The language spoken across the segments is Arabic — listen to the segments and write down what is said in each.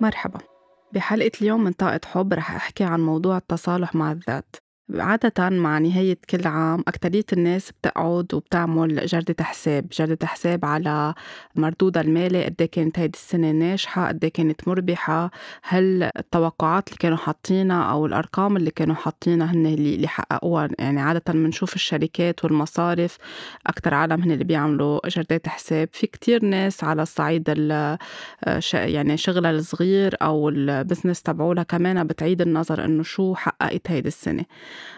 مرحبا. بحلقة اليوم من طاقة حب رح أحكي عن موضوع التصالح مع الذات. عادة مع نهاية كل عام أكترية الناس بتقعد وبتعمل جردة حساب جردة حساب على مردودها المالي قد إيه كانت هيدي السنة ناجحة قد إيه كانت مربحة هل التوقعات اللي كانوا حاطينها أو الأرقام اللي كانوا حاطينها هن اللي حققوها. يعني عادة بنشوف الشركات والمصارف أكتر عالم هن اللي بيعملوا جردات حساب. في كتير ناس على الصعيد يعني شغلها الصغير أو ال business تبعولها كمان بتعيد النظر إنه شو حققت هيدي السنة.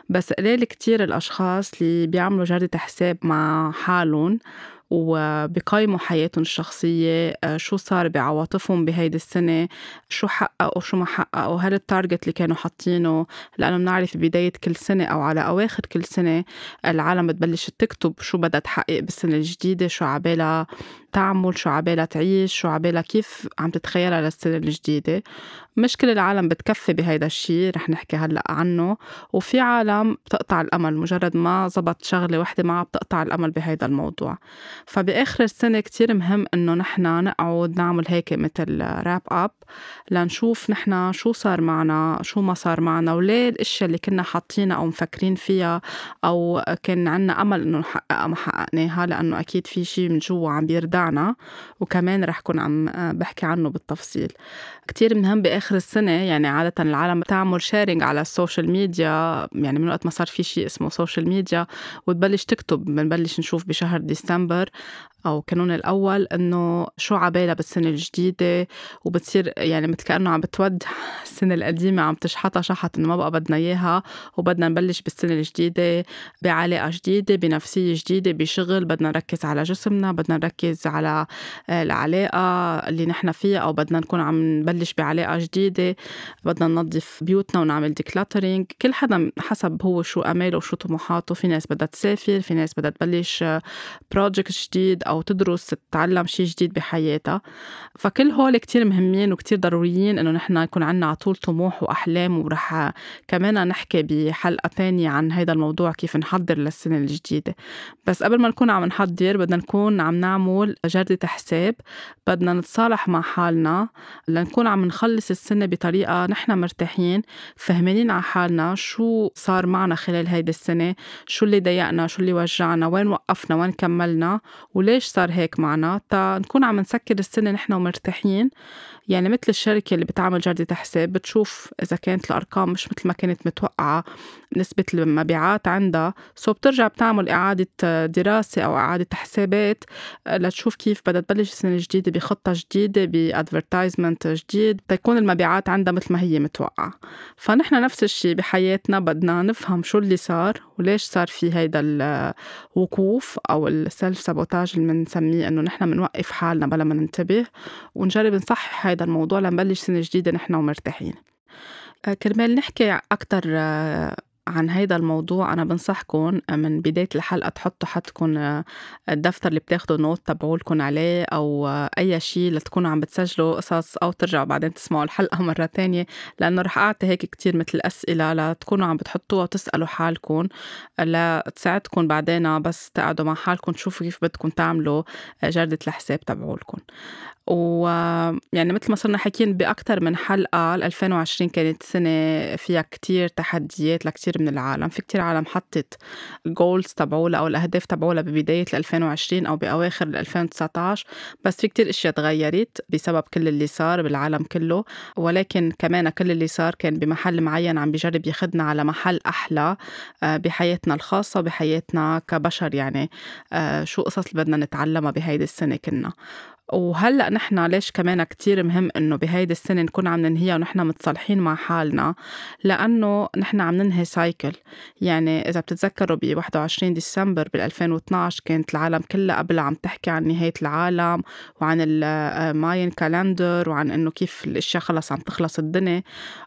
بس قليل كتير الأشخاص اللي بيعملوا جردة حساب مع حالهم وبقيموا حياتهم الشخصية آه، شو صار بعواطفهم بهيدي السنة شو حققوا شو ما حققوا هل ال target اللي كانوا حاطينه لأنه بنعرف بداية كل سنة أو على أواخر كل سنة العالم بتبلش تكتب شو بدها تحقق بالسنة الجديدة شو عبالها. تعمل شو عبالها تعيش شو عبالها كيف عم تتخيلها للسنة الجديدة. مش كل العالم بتكفي بهيدا الشيء رح نحكي هلأ عنه. وفي عالم بتقطع الأمل مجرد ما زبط شغلة وحدة معها بتقطع الأمل بهيدا الموضوع. فبآخر السنة كتير مهم إنه نحن نقعد نعمل هيك مثل راب أب لنشوف نحن شو صار معنا شو ما صار معنا وليه الأشياء اللي كنا حاطينها أو مفكرين فيها أو كان عنا أمل إنه نحققها ما حققناها لأنه أكيد في شيء من جوا عم بيردعنا وكمان رح كون عم بحكي عنه بالتفصيل. كتير مهم بآخر السنة يعني عادة العالم بتعمل sharing على ال social media يعني من وقت ما صار في شيء اسمه social media وتبلش تكتب. بنبلش نشوف بشهر ديسمبر أو كانون الأول إنه شو عبالها بالسنة الجديدة وبتصير يعني مثل كأنه عم بتود السنة القديمة عم تشحطها شحط إنه ما بقى بدنا إياها وبدنا نبلش بالسنة الجديدة بعلاقة جديدة بنفسية جديدة بشغل بدنا نركز على جسمنا بدنا نركز على آه، العلاقة اللي نحن فيها أو بدنا نكون عم نبلش بعلاقة جديدة بدنا ننظف بيوتنا ونعمل decluttering كل حدا حسب هو شو أماله وشو طموحاته. في ناس بدها تسافر في ناس بدها تبلش project آه، جديد أو تدرس تتعلم شيء جديد بحياتها. فكل هول كتير مهمين وكتير ضروريين إنه نحن يكون عنا على طول طموح وأحلام ورح كمان نحكي بحلقة تانية عن هذا الموضوع كيف نحضر للسنة الجديدة. بس قبل ما نكون عم نحضر بدنا نكون عم نعمل جردة حساب. بدنا نتصالح مع حالنا. لنكون عم نخلص السنة بطريقة نحن مرتاحين فهمانين على حالنا شو صار معنا خلال هيدي السنة شو اللي ضايقنا شو اللي وجعنا وين وقفنا وين كملنا وليش ليش صار هيك معنا؟ تا نكون عم نسكر السنة نحن ومرتاحين. يعني مثل الشركة اللي بتعمل جردة حساب بتشوف إذا كانت الأرقام مش مثل ما كانت متوقعة نسبة المبيعات عندها. so بترجع بتعمل إعادة دراسة أو إعادة حسابات لتشوف كيف بدها تبلش السنة الجديدة بخطة جديدة ب advertisement جديد تكون المبيعات عندها مثل ما هي متوقعة. فنحن نفس الشيء بحياتنا بدنا نفهم شو اللي صار وليش صار في هيدا الوقوف أو ال self sabotage اللي بنسميه إنه نحن بنوقف حالنا بلا ما ننتبه ونجرب نصحح هيدا الموضوع لنبلش سنة جديدة نحن ومرتاحين. آه، كرمال نحكي أكتر آه، عن هيدا الموضوع أنا بنصحكم من بداية الحلقة تحطوا حدكم الدفتر اللي بتاخدوا نوت تبعولكم عليه أو أي شيء لتكونوا عم بتسجلوا قصص أو ترجعوا بعدين تسمعوا الحلقة مرة تانية. لأنه رح أعطي هيك كتير مثل أسئلة لتكونوا عم بتحطوها وتسألوا حالكم لتساعدكم بعدين بس تقعدوا مع حالكم تشوفوا كيف بدكم تعملوا جردة الحساب تبعولكم ويعني مثل ما صرنا حكيين بأكثر من حلقة 2020 كانت سنة فيها كتير تحديات لكتير من العالم. في كتير عالم حطت الجولز تبعولها أو الأهداف تبعولها ببداية 2020 أو بأواخر 2019 بس في كتير أشياء تغيرت بسبب كل اللي صار بالعالم كله. ولكن كمان كل اللي صار كان بمحل معين عم بيجرب ياخدنا على محل أحلى آه، بحياتنا الخاصة بحياتنا كبشر يعني. آه، شو قصص اللي بدنا نتعلمها بهيدي السنة كنا. وهلأ نحن ليش كمان كتير مهم إنه بهيدي السنة نكون عم ننهيها ونحن متصالحين مع حالنا؟ لأنه نحن عم ننهي cycle يعني إذا بتتذكروا ب 21 ديسمبر بال 2012 كانت العالم كلها قبل عم تحكي عن نهاية العالم وعن ال Mayan calendar وعن إنه كيف الأشياء خلص عم تخلص الدنيا.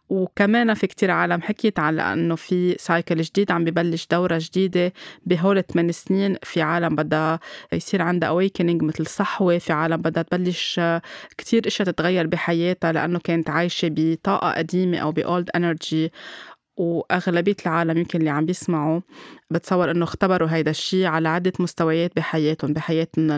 وكمان في كتير عالم حكيت على انه في cycle جديد عم ببلش دورة جديدة بهول 8 سنين. في عالم بدها يصير عندها awakening مثل صحوة في عالم بدها تبلش كتير إشياء تتغير بحياتها لأنه كانت عايشة بطاقة قديمة أو بأولد انرجي وأغلبية العالم يمكن اللي عم بيسمعوا بتصور إنه اختبروا هيدا الشي على عدة مستويات بحياتهم بحياتهم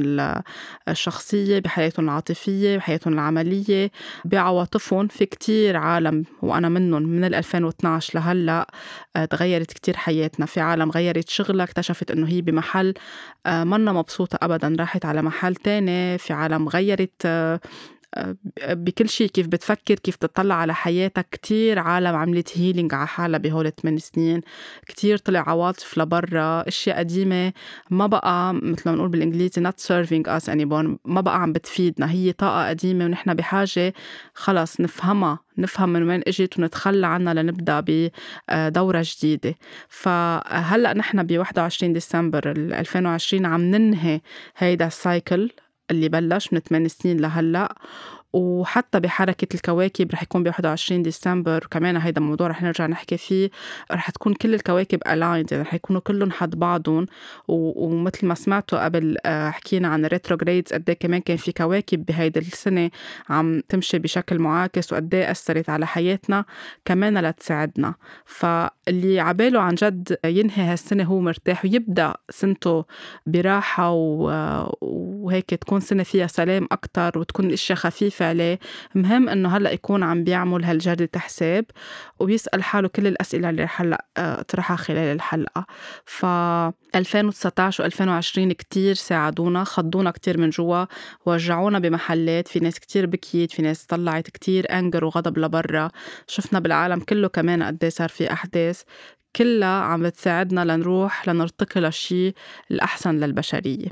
الشخصية بحياتهم العاطفية بحياتهم العملية. بعواطفهم في كتير عالم وأنا منهم من ال 2012 لهلأ آه، تغيرت كتير حياتنا. في عالم غيرت شغلها اكتشفت إنه هي بمحل آه، منا مبسوطة أبدا راحت على محل تاني. في عالم غيرت آه، بكل شيء كيف بتفكر كيف تطلع على حياتك. كتير عالم عملت هيلينج على حالها بهول 8 سنين. كتير طلع عواطف لبرا. أشياء قديمة ما بقى مثل ما نقول بالإنجليزي not serving us anymore. ما بقى عم بتفيدنا. هي طاقة قديمة ونحن بحاجة خلص نفهمها. نفهم من وين إجت ونتخلى عنها لنبدأ بدورة جديدة. فهلأ نحن ب 21 ديسمبر 2020 عم ننهي هيدا ال cycle اللي بلش من 8 سنين لهلأ. وحتى بحركة الكواكب رح يكون ب 21 ديسمبر كمان هيدا الموضوع رح نرجع نحكي فيه رح تكون كل الكواكب aligned يعني رح يكونوا كلهم حد بعضهم. ومثل ما سمعتوا قبل آه، حكينا عن ال retrogrades قد إيه كمان كان في كواكب بهيدي السنة عم تمشي بشكل معاكس وقد إيه أثرت على حياتنا كمان لتساعدنا. فاللي عباله عن جد ينهي هالسنة هو مرتاح ويبدأ سنته براحة وهيك تكون سنة فيها سلام أكتر وتكون الأشياء خفيفة عليه. مهم إنه هلأ يكون عم بيعمل هالجردة حساب وبيسأل حاله كل الأسئلة اللي رح هلأ آه، اطرحها خلال الحلقة. ف 2019 و 2020 كتير ساعدونا خضونا كتير من جوا وجعونا بمحلات في ناس كتير بكيت في ناس طلعت كتير أنجر وغضب لبرا. شفنا بالعالم كله كمان قد إيه صار في أحداث كلها عم بتساعدنا لنروح لنرتقي للشي الأحسن للبشرية.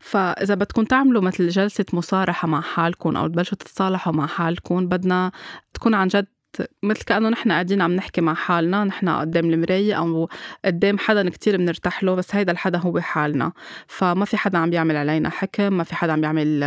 فإذا بدكم تعملوا مثل جلسة مصارحة مع حالكم أو تبلشوا تتصالحوا مع حالكم بدنا تكون عن جد مثل كأنه نحن قاعدين عم نحكي مع حالنا نحن قدام المراية أو قدام حدا كتير بنرتاح له بس هيدا الحدا هو حالنا. فما في حدا عم بيعمل علينا حكم ما في حدا عم بيعمل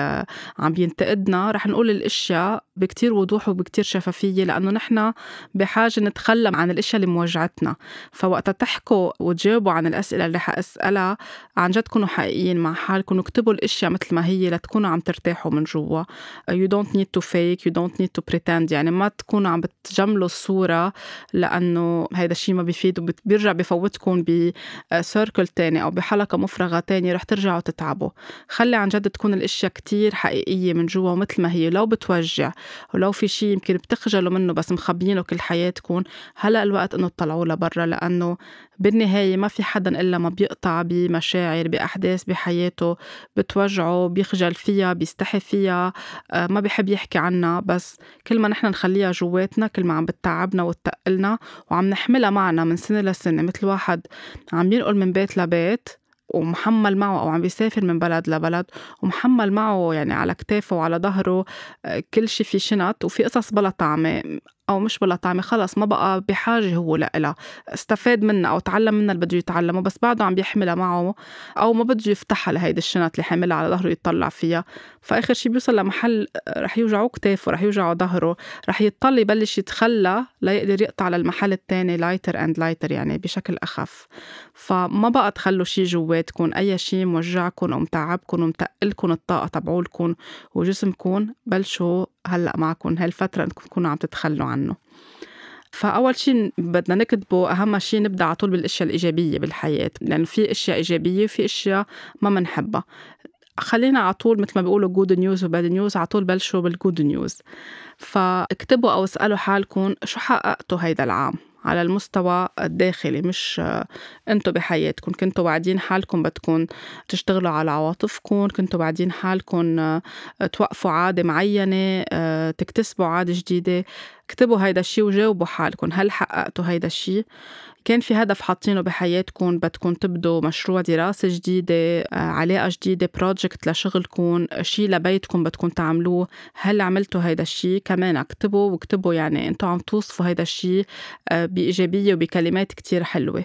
عم بينتقدنا رح نقول الأشياء بكتير وضوح وبكتير شفافية لأنه نحن بحاجة نتخلى عن الأشياء اللي موجعتنا فوقت تحكوا وتجاوبوا عن الأسئلة اللي حأسألها عن جد كونوا حقيقيين مع حالكم وكتبوا الأشياء مثل ما هي لتكونوا عم ترتاحوا من جوا. You don't need to fake you don't need to pretend. يعني ما تكونوا عم بتجملوا الصورة لأنه هيدا الشيء ما بيفيد وبيرجع بفوتكم بسيركل تاني أو بحلقة مفرغة تانية رح ترجعوا تتعبوا. خلي عن جد تكون الأشياء كتير حقيقية من جوا ومثل ما هي لو بتوجع ولو في شيء يمكن بتخجلوا منه بس مخبيينه كل حياتكم هلأ الوقت إنه تطلعوه لبرا لأنه بالنهاية ما في حدا إلا ما بيقطع بمشاعر بأحداث بحياته بتوجعه بيخجل فيها بيستحي فيها آه، ما بيحب يحكي عنها بس كل ما نحن نخليها جواتنا كل ما عم بتعبنا وتقلنا وعم نحملها معنا من سنة لسنة مثل واحد عم ينقل من بيت لبيت ومحمل معه أو عم بيسافر من بلد لبلد ومحمل معه يعني على كتافه وعلى ظهره آه، كل شي في شنط وفي قصص بلا طعمة. أو مش بلا طعمة خلص ما بقى بحاجة هو لها استفاد منها أو تعلم منها اللي بده يتعلمه بس بعده عم بيحملها معه أو ما بده يفتحها لهيدي الشنط اللي حاملها على ظهره يطلع فيها. فآخر شيء بيوصل لمحل رح يوجعه كتافه رح يوجعه ظهره رح يضطر يبلش يتخلى ليقدر يقطع للمحل الثاني lighter and lighter يعني بشكل أخف. فما بقى تخلوا شيء جواتكم أي شيء موجعكم أو متعبكم ومتقلكم الطاقة تبعولكم وجسمكم بلشوا هلأ معكم هالفترة انكم تكونوا عم تتخلوا عنه. فأول شيء بدنا نكتبه أهم شيء نبدأ على طول بالأشياء الإيجابية بالحياة لأنه في أشياء إيجابية وفي أشياء ما بنحبها خلينا على طول مثل ما بيقولوا good news و bad news على طول بلشوا بال good news فاكتبوا أو اسألوا حالكم شو حققتوا هيدا العام. على المستوى الداخلي مش أنتم بحياتكم. كنتوا واعدين حالكم بدكم تشتغلوا على عواطفكم كنتوا واعدين حالكم توقفوا عادة معينة تكتسبوا عادة جديدة. اكتبوا هيدا الشيء وجاوبوا حالكم هل حققتوا هيدا الشيء كان في هدف حاطينه بحياتكم بدكم تبدوا مشروع دراسة جديدة آه، علاقة جديدة بروجكت لشغلكم شيء لبيتكم بدكم تعملوه هل عملتوا هيدا الشيء كمان اكتبوا واكتبوا يعني أنتم عم توصفوا هيدا الشيء آه، بإيجابية وبكلمات كتير حلوة.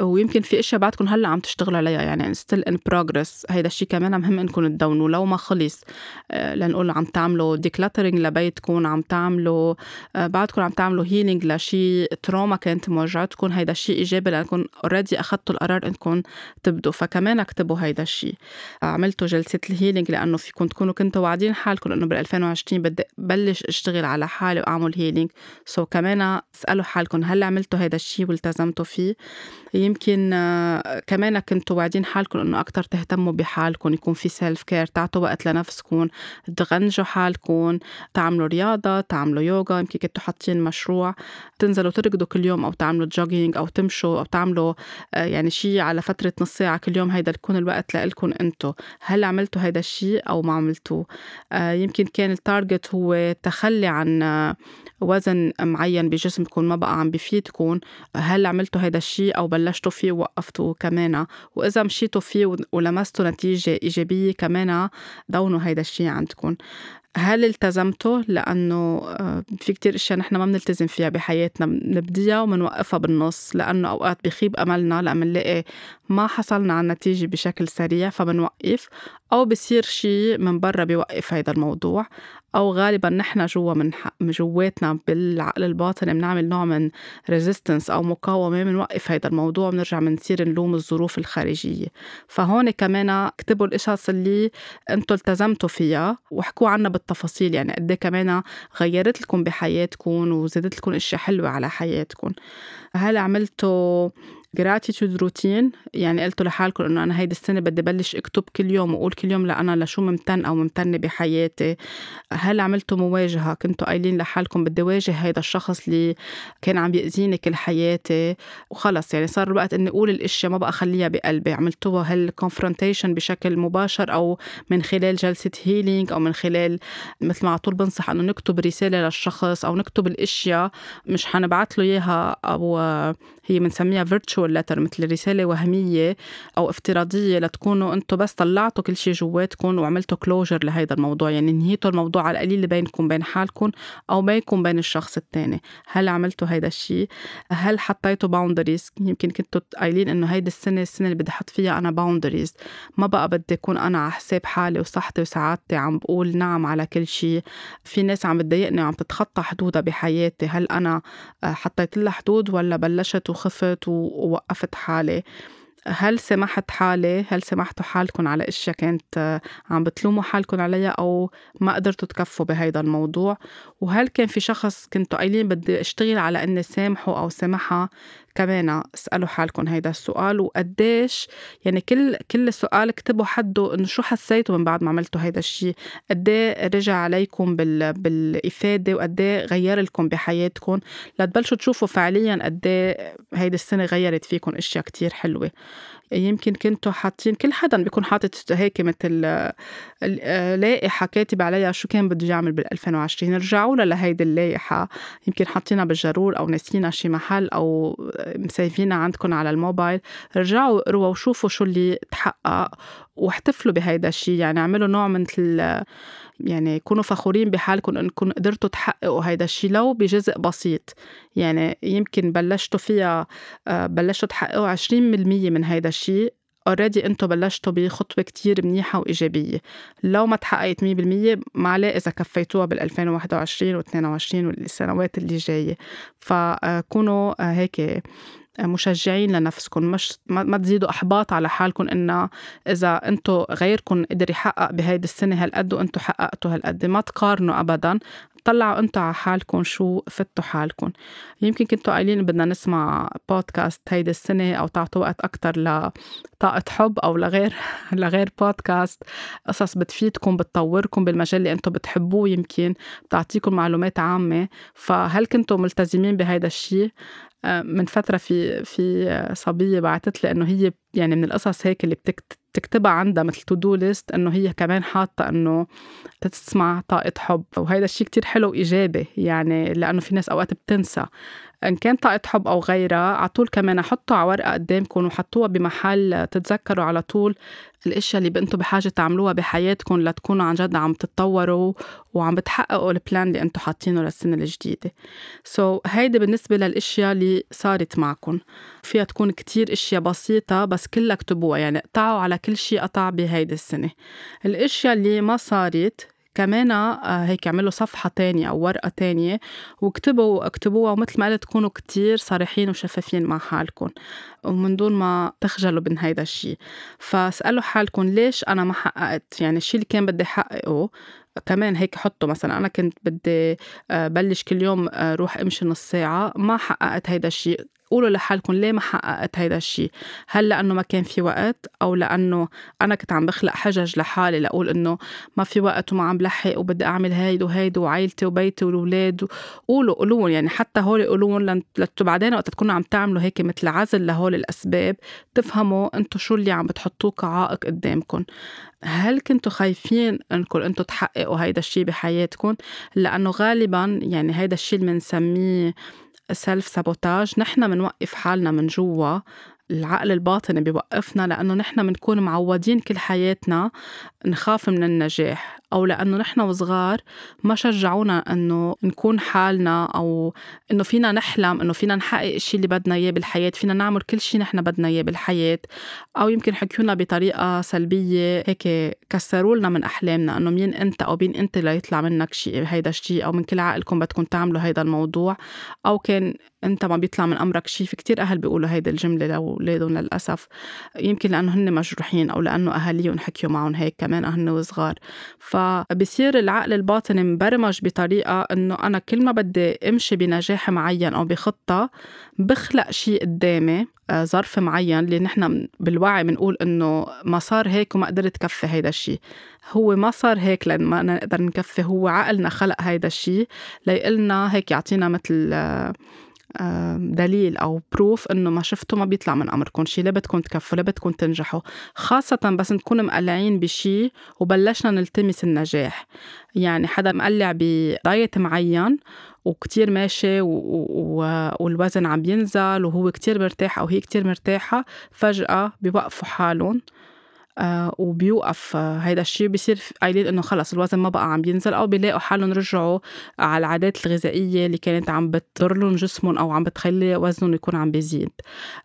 ويمكن في أشياء بعدكم هلأ عم تشتغلوا عليها يعني still in progress هيدا الشيء كمان مهم إنكم تدونوا لو ما خلص آه، لنقول عم تعملوا decluttering لبيتكم عم تعملوا آه، بعدكم عم تعملوا healing لشيء trauma كانت موجعتكم هيدا الشيء إيجابي لأنكم already أخذتوا القرار إنكم تبدوا. فكمان اكتبوا هيدا الشيء عملتوا جلسة ال healing لأنه فيكم تكونوا كنتوا واعدين حالكم إنه بال 2020 بدي بلش أشتغل على حالي وأعمل healing so كمان اسألوا حالكم هل عملتوا هيدا الشيء والتزمتوا فيه. يمكن آه، كمان كنتوا واعدين حالكم إنه أكثر تهتموا بحالكم يكون في self care تعطوا وقت لنفسكم تغنجوا حالكم تعملوا رياضة تعملوا يوغا يمكن كنتوا حاطين مشروع تنزلوا تركضوا كل يوم أو تعملوا jogging أو تمشوا أو تعملوا آه، يعني شيء على فترة نص ساعة كل يوم هيدا يكون الوقت لكم أنتم هل عملتوا هيدا الشيء أو ما عملتوه؟ آه، يمكن كان التارجت هو تخلي عن وزن معين بجسمكم ما بقى عم بفيدكم هل عملتوا هيدا الشيء أو بلشتوا فيه ووقفتوا كمان؟ وإذا مشيتوا فيه ولمستوا نتيجة إيجابية كمان دونوا هيدا الشيء عندكم هل التزمتوا؟ لأنه آه، في كتير أشياء نحن ما بنلتزم فيها بحياتنا بنبديها وبنوقفها بالنص لأنه أوقات بخيب أملنا لما نلاقي ما حصلنا على النتيجة بشكل سريع فبنوقف. أو بصير شيء من برا بيوقف هيدا الموضوع أو غالبا نحن جوا من جواتنا بالعقل الباطن بنعمل نوع من ريزيستنس أو مقاومة بنوقف هيدا الموضوع وبنرجع بنصير نلوم الظروف الخارجية. فهون كمان اكتبوا القصص اللي أنتم التزمتوا فيها واحكوا عنها بالتفاصيل. يعني قد إيه كمان غيرت لكم بحياتكم وزادت لكم إشياء حلوة على حياتكم. هل عملتوا gratitude routine يعني قلتوا لحالكم إنه أنا هيدي السنة بدي بلش أكتب كل يوم وأقول كل يوم أنا لشو ممتن أو ممتنة بحياتي. هل عملتوا مواجهة؟ كنتوا قايلين لحالكم بدي واجه هيدا الشخص اللي كان عم بيأذيني كل حياتي. وخلص يعني صار الوقت إني أقول الاشياء ما بقى أخليها بقلبي. عملتوها هل confrontation بشكل مباشر أو من خلال جلسة healing أو من خلال مثل ما على طول بنصح إنه نكتب رسالة للشخص أو نكتب الإشياء. مش حنبعث له إياها أو هي بنسميها virtual letter مثل رسالة وهمية أو افتراضية لتكونوا أنتم بس طلعتوا كل شيء جواتكم وعملتوا closure لهيدا الموضوع يعني نهيتوا الموضوع على القليل بينكم بين حالكم أو بينكم بين الشخص الثاني هل عملتوا هيدا الشيء هل حطيتوا boundaries يمكن كنتوا قايلين إنه هيدي السنة السنة اللي بدي أحط فيها أنا boundaries ما بقى بدي أكون أنا على حساب حالي وصحتي وسعادتي عم بقول نعم على كل شيء في ناس عم بتضايقني وعم تتخطى حدودها بحياتي. هل أنا حطيت لها حدود ولا بلشت وخفت ووقفت حالي. هل سمحت حالي؟ هل سمحتوا حالكم على أشياء كانت عم بتلوموا حالكم عليها أو ما قدرتوا تكفوا بهيدا الموضوع؟ وهل كان في شخص كنتوا قايلين بدي أشتغل على إني سامحه أو سامحها كمان اسالوا حالكم هيدا السؤال وقديش يعني كل كل سؤال اكتبوا حده إنه شو حسيتوا من بعد ما عملتوا هيدا الشيء قد رجع عليكم بال بالإفادة وقد غير لكم بحياتكم. لتبلشوا تشوفوا فعليا قد هيدي السنة غيرت فيكم إشياء كتير حلوة. يمكن كنتوا حاطين كل حدا بيكون حاطط هيك مثل لائحة كاتب عليها شو كان بده يعمل بال 2020 رجعوا لها لهيدي اللائحة. يمكن حاطينها بالجرور أو ناسينها شي محل أو مسيفينها عندكم على الموبايل. رجعوا اقروا وشوفوا شو اللي تحقق واحتفلوا بهيدا الشيء يعني اعملوا نوع من يعني كونوا فخورين بحالكم انكم قدرتوا تحققوا هيدا الشيء لو بجزء بسيط. يعني يمكن بلشتوا فيها آه، بلشتوا تحققوا 20% من هيدا الشيء اوريدي أنتم بلشتوا بخطوة كتير منيحة وإيجابية. لو ما تحققت 100% ما عليه إذا كفيتوها بال 2021 و22 والسنوات اللي جاية. فكونوا آه، هيك مشجعين لنفسكم مش ما تزيدوا إحباط على حالكم انه إذا أنتم غيركم قدر يحقق بهيدي السنة هالقد وأنتم حققتوا هالقد ما تقارنوا ابدا طلعوا أنتم على حالكم شو فتوا حالكم. يمكن كنتوا قايلين بدنا نسمع بودكاست هيدي السنة أو تعطوا وقت أكثر لطاقة حب أو لغير لغير بودكاست قصص بتفيدكم بتطوركم بالمجال اللي أنتم بتحبوه يمكن بتعطيكم معلومات عامة. فهل كنتوا ملتزمين بهيدا الشيء من فترة في في صبية بعثت لي إنه هي يعني من القصص هيك اللي بتكتبها عندها مثل to do list إنه هي كمان حاطة إنه تسمع طاقة حب. وهيدا الشيء كتير حلو وإيجابي يعني لأنه في ناس أوقات بتنسى. إن كان طاقة حب أو غيرها على طول كمان حطوا على ورقة قدامكم وحطوها بمحل تتذكروا على طول الأشياء اللي أنتم بحاجة تعملوها بحياتكم لتكونوا عن جد عم تتطوروا وعم بتحققوا ال plan اللي أنتم حاطينه للسنة الجديدة. so so, هيدي بالنسبة للأشياء اللي صارت معكم. فيها تكون كتير أشياء بسيطة بس كلها اكتبوها يعني اقطعوا على كل شيء قطع بهيدي السنة. الأشياء اللي ما صارت كمان آه، هيك اعملوا صفحة تانية أو ورقة تانية واكتبوا اكتبوها ومثل ما قلت تكونوا كتير صريحين وشفافين مع حالكم ومن دون ما تخجلوا من هيدا الشيء فاسألوا حالكم ليش أنا ما حققت؟ يعني الشيء اللي كان بدي أحققه كمان هيك حطوا مثلا أنا كنت بدي آه، بلش كل يوم آه، روح أمشي نص ساعة ما حققت هيدا الشيء قولوا لحالكم ليه ما حققت هيدا الشيء هل لأنه ما كان في وقت؟ أو لأنه أنا كنت عم بخلق حجج لحالي لأقول إنه ما في وقت وما عم بلحق وبدي أعمل هيدا وهيدا وعائلتي وبيتي والأولاد قولوا قولوا يعني حتى هول قولوا لتو بعدين وقت تكونوا عم تعملوا هيك مثل عزل لهول الأسباب تفهموا أنتم شو اللي عم بتحطوه كعائق قدامكم. هل كنتوا خايفين إنكم أنتم تحققوا هيدا الشيء بحياتكم؟ لأنه غالبا يعني هيدا الشيء اللي بنسميه سيلف سابوتاج نحن بنوقف حالنا من جوا. العقل الباطني بيوقفنا لأنه نحن بنكون معودين كل حياتنا نخاف من النجاح. أو لأنه نحن وصغار ما شجعونا أنه نكون حالنا أو أنه فينا نحلم أنه فينا نحقق الشيء اللي بدنا إياه بالحياة فينا نعمل كل شيء نحن بدنا إياه بالحياة. أو يمكن حكيونا بطريقة سلبية هيك كسروا لنا من أحلامنا أنه مين أنت أو مين أنت ليطلع منك شيء هيدا الشيء أو من كل عقلكم بدكم تعملوا هيدا الموضوع. أو كان أنت ما بيطلع من أمرك شيء في كتير أهل بيقولوا هيدي الجملة لاولادهم للأسف. يمكن لأنه هن مجروحين أو لأنه أهاليهم حكيوا معهم هيك كمان هن وصغار. فبصير العقل الباطني مبرمج بطريقة إنه أنا كل ما بدي أمشي بنجاح معين أو بخطة بخلق شيء قدامي آه، ظرف معين اللي نحن بالوعي بنقول إنه ما صار هيك وما قدرت كفي هيدا الشيء. هو ما صار هيك لأن ما نقدر نكفي هو عقلنا خلق هيدا الشيء ليقلنا هيك يعطينا مثل آه، دليل أو بروف إنه ما شفتوا ما بيطلع من أمركم. شيء ليه بدكم تكفوا ليه بدكم تنجحوا. خاصة بس نكون مقلعين بشيء وبلشنا نلتمس النجاح. يعني حدا مقلع بدايت معين وكتير ماشي و... و... والوزن عم ينزل وهو كتير مرتاح أو هي كتير مرتاحة فجأة بيوقفوا حالهم. آه، وبيوقف آه، هيدا الشيء بصير قايلين إنه خلص الوزن ما بقى عم بينزل أو بيلاقوا حالهم رجعوا على العادات الغذائية اللي كانت عم بتضر لهم جسمهم أو عم بتخلي وزنهم يكون عم بيزيد.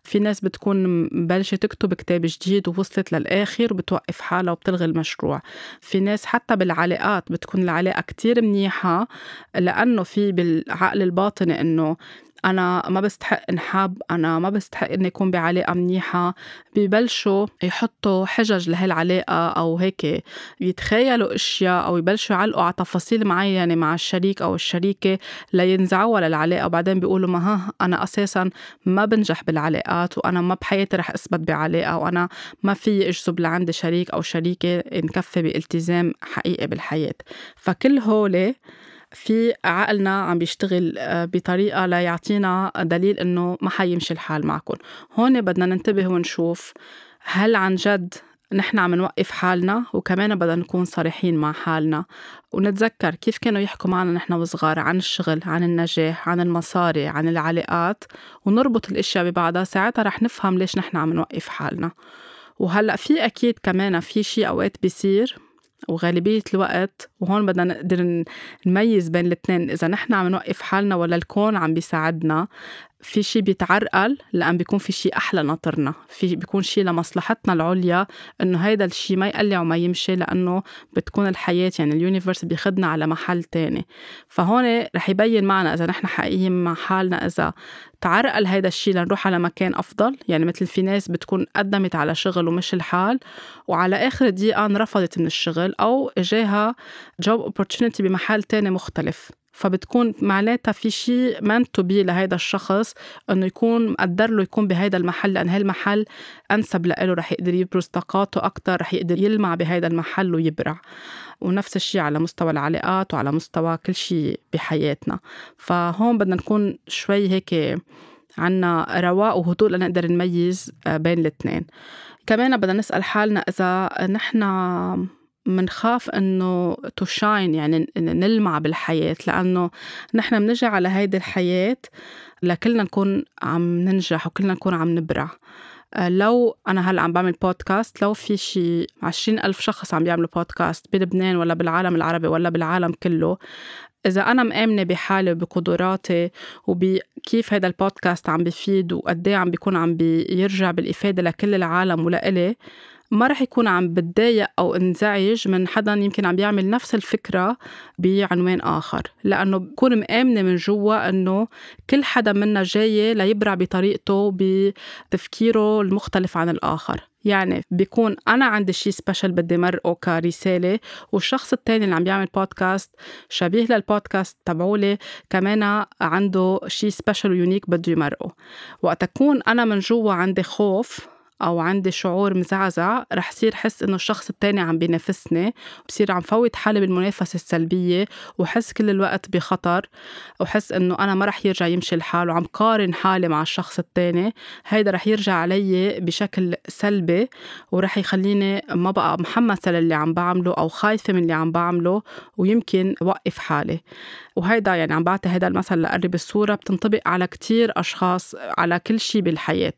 في ناس بتكون مبلشة تكتب كتاب جديد ووصلت للآخر وبتوقف حالها وبتلغي المشروع. في ناس حتى بالعلاقات بتكون العلاقة كتير منيحة لأنه في بالعقل الباطني إنه أنا ما بستحق انحب أنا ما بستحق إني أكون بعلاقة منيحة. ببلشوا يحطوا حجج لهالعلاقة أو هيك يتخيلوا أشياء أو يبلشوا يعلقوا على تفاصيل معينة مع الشريك أو الشريكة لينزعوا للعلاقة. وبعدين بيقولوا ما ها أنا أساسا ما بنجح بالعلاقات وأنا ما بحياتي رح أثبت بعلاقة وأنا ما في أجذب لعندي شريك أو شريكة نكفي بالتزام حقيقي بالحياة. فكل هولي في عقلنا عم بيشتغل آه، بطريقة ليعطينا دليل إنه ما حيمشي الحال معكم. هون بدنا ننتبه ونشوف هل عن جد نحن عم نوقف حالنا وكمان بدنا نكون صريحين مع حالنا. ونتذكر كيف كانوا يحكوا معنا نحن وصغار عن الشغل عن النجاح عن المصاري عن العلاقات. ونربط الأشياء ببعضها. ساعتها رح نفهم ليش نحن عم نوقف حالنا. وهلأ في أكيد كمان في شيء أوقات بيصير وغالبية الوقت وهون بدنا نقدر نميز بين الاثنين إذا نحن عم نوقف حالنا ولا الكون عم بيساعدنا. في شي بيتعرقل لأن بيكون في شي أحلى ناطرنا. في بيكون شي لمصلحتنا العليا إنه هيدا الشي ما يقلع وما يمشي لأنه بتكون الحياة يعني اليونيفرس بياخدنا على محل تاني. فهون رح يبين معنا إذا نحن حقيقيين مع حالنا إذا تعرقل هيدا الشي لنروح على مكان أفضل. يعني مثل في ناس بتكون قدمت على شغل ومش الحال وعلى آخر دقيقة انرفضت من الشغل أو إجاها job opportunity بمحل تاني مختلف. فبتكون معناتها في شيء meant to be لهيدا الشخص إنه يكون مقدر له يكون بهيدا المحل لأن هالمحل أنسب له رح يقدر يبرز طاقاته أكثر رح يقدر يلمع بهيدا المحل ويبرع. ونفس الشيء على مستوى العلاقات وعلى مستوى كل شيء بحياتنا. فهون بدنا نكون شوي هيك عنا رواق وهدوء لنقدر نميز آه، بين الاثنين. كمان بدنا نسأل حالنا إذا نحن منخاف إنه تشاين يعني نلمع بالحياة لأنه نحن بنجي على هيدي الحياة لكلنا نكون عم ننجح وكلنا نكون عم نبرع. آه، لو أنا هلأ عم بعمل بودكاست لو في شي عشرين ألف شخص عم بيعملوا بودكاست بلبنان ولا بالعالم العربي ولا بالعالم كله إذا أنا مآمنة بحالي وبقدراتي وبكيف هذا البودكاست عم بفيد وقد عم بيكون عم بيرجع بالإفادة لكل العالم ولإلي ما رح يكون عم بتضايق أو انزعج من حدا يمكن عم بيعمل نفس الفكرة بعنوان آخر. لأنه بكون مآمنة من جوا أنه كل حدا منا جاي ليبرع بطريقته بتفكيره المختلف عن الآخر. يعني بيكون أنا عندي شيء سبيشل بدي مرقه كرسالة والشخص التاني اللي عم بيعمل بودكاست شبيه للبودكاست تبعولي كمان عنده شيء special و unique بده يمرقه. وقت أكون أنا من جوا عندي خوف أو عندي شعور مزعزع رح صير حس إنه الشخص التاني عم بينافسني بصير عم فوت حالي بالمنافسة السلبية وحس كل الوقت بخطر وحس إنه أنا ما رح يرجع يمشي الحال وعم قارن حالي مع الشخص التاني. هيدا رح يرجع علي بشكل سلبي ورح يخليني ما بقى محمسة للي عم بعمله أو خايفة من اللي عم بعمله ويمكن وقف حالي. وهيدا يعني عم بعطي هيدا المثل لقرب الصورة بتنطبق على كتير أشخاص على كل شي بالحياة.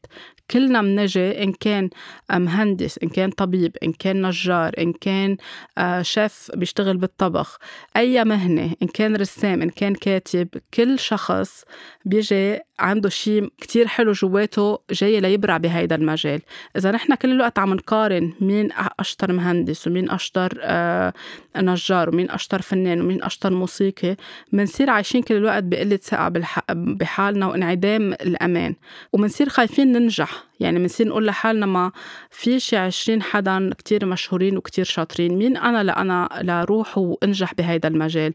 كلنا منجي إن كان مهندس إن كان طبيب إن كان نجار إن كان آه، شيف بيشتغل بالطبخ. أي مهنة إن كان رسام إن كان كاتب كل شخص بيجي عنده شيء كتير حلو جواته جاي ليبرع بهيدا المجال. إذا نحن كل الوقت عم نقارن مين أشطر مهندس ومين أشطر آه، نجار ومين أشطر فنان ومين أشطر موسيقي بنصير عايشين كل الوقت بقلة ثقة بحالنا وانعدام الأمان. وبنصير خايفين ننجح. يعني بنصير نقول لحالنا ما في شي عشرين حدا كتير مشهورين وكتير شاطرين. مين أنا؟ لأنا لروح وأنجح بهيدا المجال.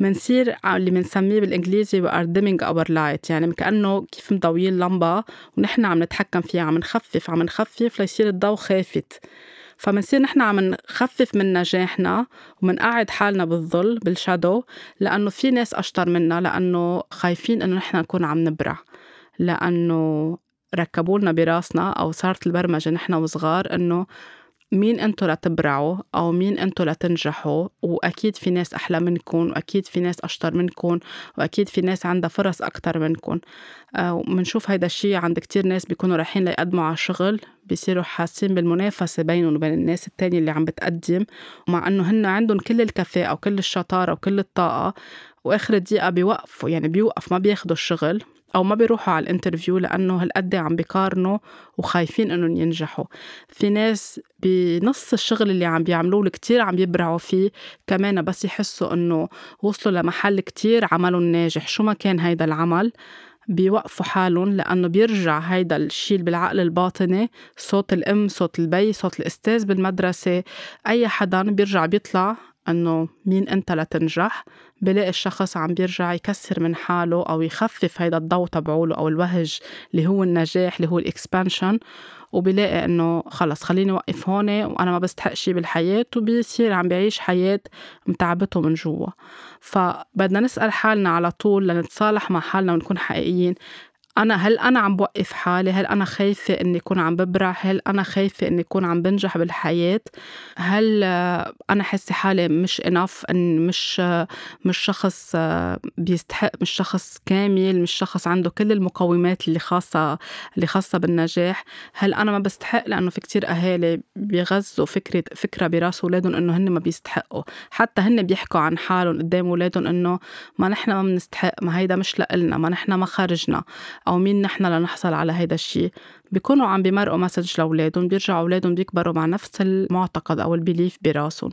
بنصير اللي بنسميه بالإنجليزي we are dimming our light. يعني كأنه كيف مضويين لمبة ونحن عم نتحكم فيها عم نخفف عم نخفف ليصير الضوء خافت. فمنصير نحن عم نخفف من نجاحنا ومنقعد حالنا بالظل بالشادو لأنه في ناس أشطر منا لأنه خايفين إنه نحن نكون عم نبرع. لأنه ركبوا لنا براسنا أو صارت البرمجة نحن وصغار إنه مين أنتو لتبرعوا أو مين أنتو لتنجحوا؟ وأكيد في ناس أحلى منكم وأكيد في ناس أشطر منكم وأكيد في ناس عندها فرص أكثر منكم وبنشوف هيدا الشيء عند كتير ناس بيكونوا رايحين ليقدموا على شغل بيصيروا حاسين بالمنافسة بينهم وبين الناس التانية اللي عم بتقدم ومع إنه هن عندهم كل الكفاءة وكل الشطارة وكل الطاقة وآخر دقيقة بيوقفوا يعني بيوقف ما بياخدوا الشغل. أو ما بيروحوا على الانترفيو لأنه هالقد عم بيقارنوا وخايفين إنهم ينجحوا. في ناس بنص الشغل اللي عم بيعملوه كتير عم يبرعوا فيه كمان بس يحسوا إنه وصلوا لمحل كتير عملهم ناجح. شو ما كان هيدا العمل بيوقفوا حالهم لأنه بيرجع هيدا الشيء بالعقل الباطني صوت الأم صوت البي صوت الأستاذ بالمدرسة أي حدا بيرجع بيطلع إنه مين أنت لتنجح؟ بلاقي الشخص عم بيرجع يكسر من حاله أو يخفف هيدا الضوء تبعوله أو الوهج اللي هو النجاح اللي هو ال expansion وبلاقي إنه خلص خليني اوقف هون وأنا ما بستحق شي بالحياة وبيصير عم بيعيش حياة متعبته من جوا. فبدنا نسأل حالنا على طول لنتصالح مع حالنا ونكون حقيقيين. أنا هل أنا عم بوقف حالي؟ هل أنا خايفة إني أكون عم ببرع هل أنا خايفة إني أكون عم بنجح بالحياة؟ هل أنا حاسة حالي مش إنف إن مش مش شخص بيستحق مش شخص كامل مش شخص عنده كل المقومات اللي خاصة اللي خاصة بالنجاح. هل أنا ما بستحق؟ لأنه في كتير أهالي بيغذوا فكرة فكرة برأس أولادهم إنه هن ما بيستحقوا. حتى هن بيحكوا عن حالهم قدام أولادهم إنه ما نحن ما بنستحق ما هيدا مش لإلنا ما نحن ما خرجنا أو مين نحن لنحصل على هيدا الشيء بيكونوا عم بيمرقوا message لأولادهم بيرجعوا أولادهم بيكبروا مع نفس المعتقد أو ال belief براسهم.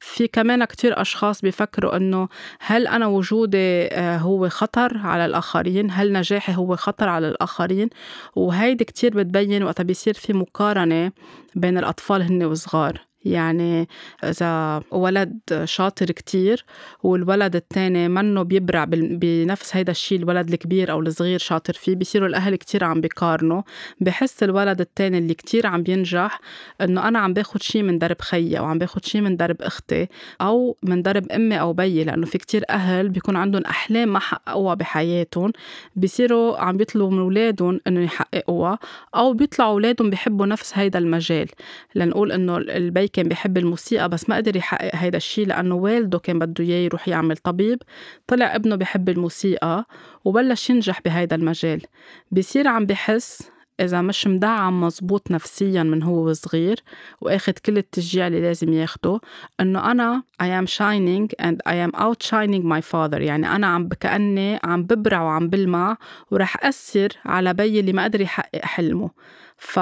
في كمان كتير أشخاص بيفكروا إنه هل أنا وجودي آه، هو خطر على الآخرين؟ هل نجاحي هو خطر على الآخرين؟ وهيدي كتير بتبين وقتها بيصير في مقارنة بين الأطفال هن وصغار. يعني إذا ولد شاطر كتير والولد التاني منه بيبرع بنفس هيدا الشيء الولد الكبير أو الصغير شاطر فيه بيصيروا الأهل كتير عم بيقارنوا. بحس الولد التاني اللي كتير عم بينجح إنه أنا عم باخد شيء من درب خيي أو عم باخد شيء من درب أختي أو من درب أمي أو بيي لأنه في كتير أهل بيكون عندهم أحلام ما حققوها بحياتهم. بيصيروا عم بيطلبوا من أولادهم إنه يحققوها أو بيطلعوا أولادهم بيحبوا نفس هيدا المجال. لنقول إنه البي كان بيحب الموسيقى بس ما قدر يحقق هيدا الشيء لأنه والده كان بده إياه يروح يعمل طبيب. طلع ابنه بيحب الموسيقى وبلش ينجح بهيدا المجال. بصير عم بحس إذا مش مدعم مزبوط نفسيا من هو صغير وأخد كل التشجيع اللي لازم ياخده إنه أنا I am shining and I am outshining my father. يعني أنا عم كأني عم ببرع وعم بلمع ورح أثر على بيي اللي ما قدر يحقق حلمه. ف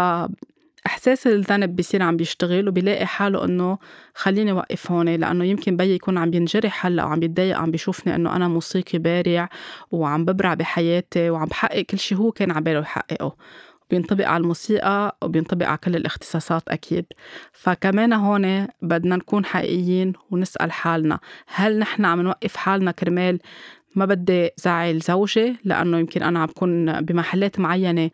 إحساس الذنب بيصير عم بيشتغل وبيلاقي حاله إنه خليني اوقف هون لأنه يمكن بيي يكون عم ينجرح هلأ وعم يتضايق عم بيشوفني إنه أنا موسيقي بارع وعم ببرع بحياتي وعم بحقق كل شيء هو كان عباله يحققه. بينطبق على الموسيقى وبينطبق على كل الاختصاصات أكيد. فكمان هون بدنا نكون حقيقيين ونسأل حالنا هل نحن عم نوقف حالنا كرمال ما بدي زعل زوجي؟ لأنه يمكن أنا عم بكون بمحلات معينة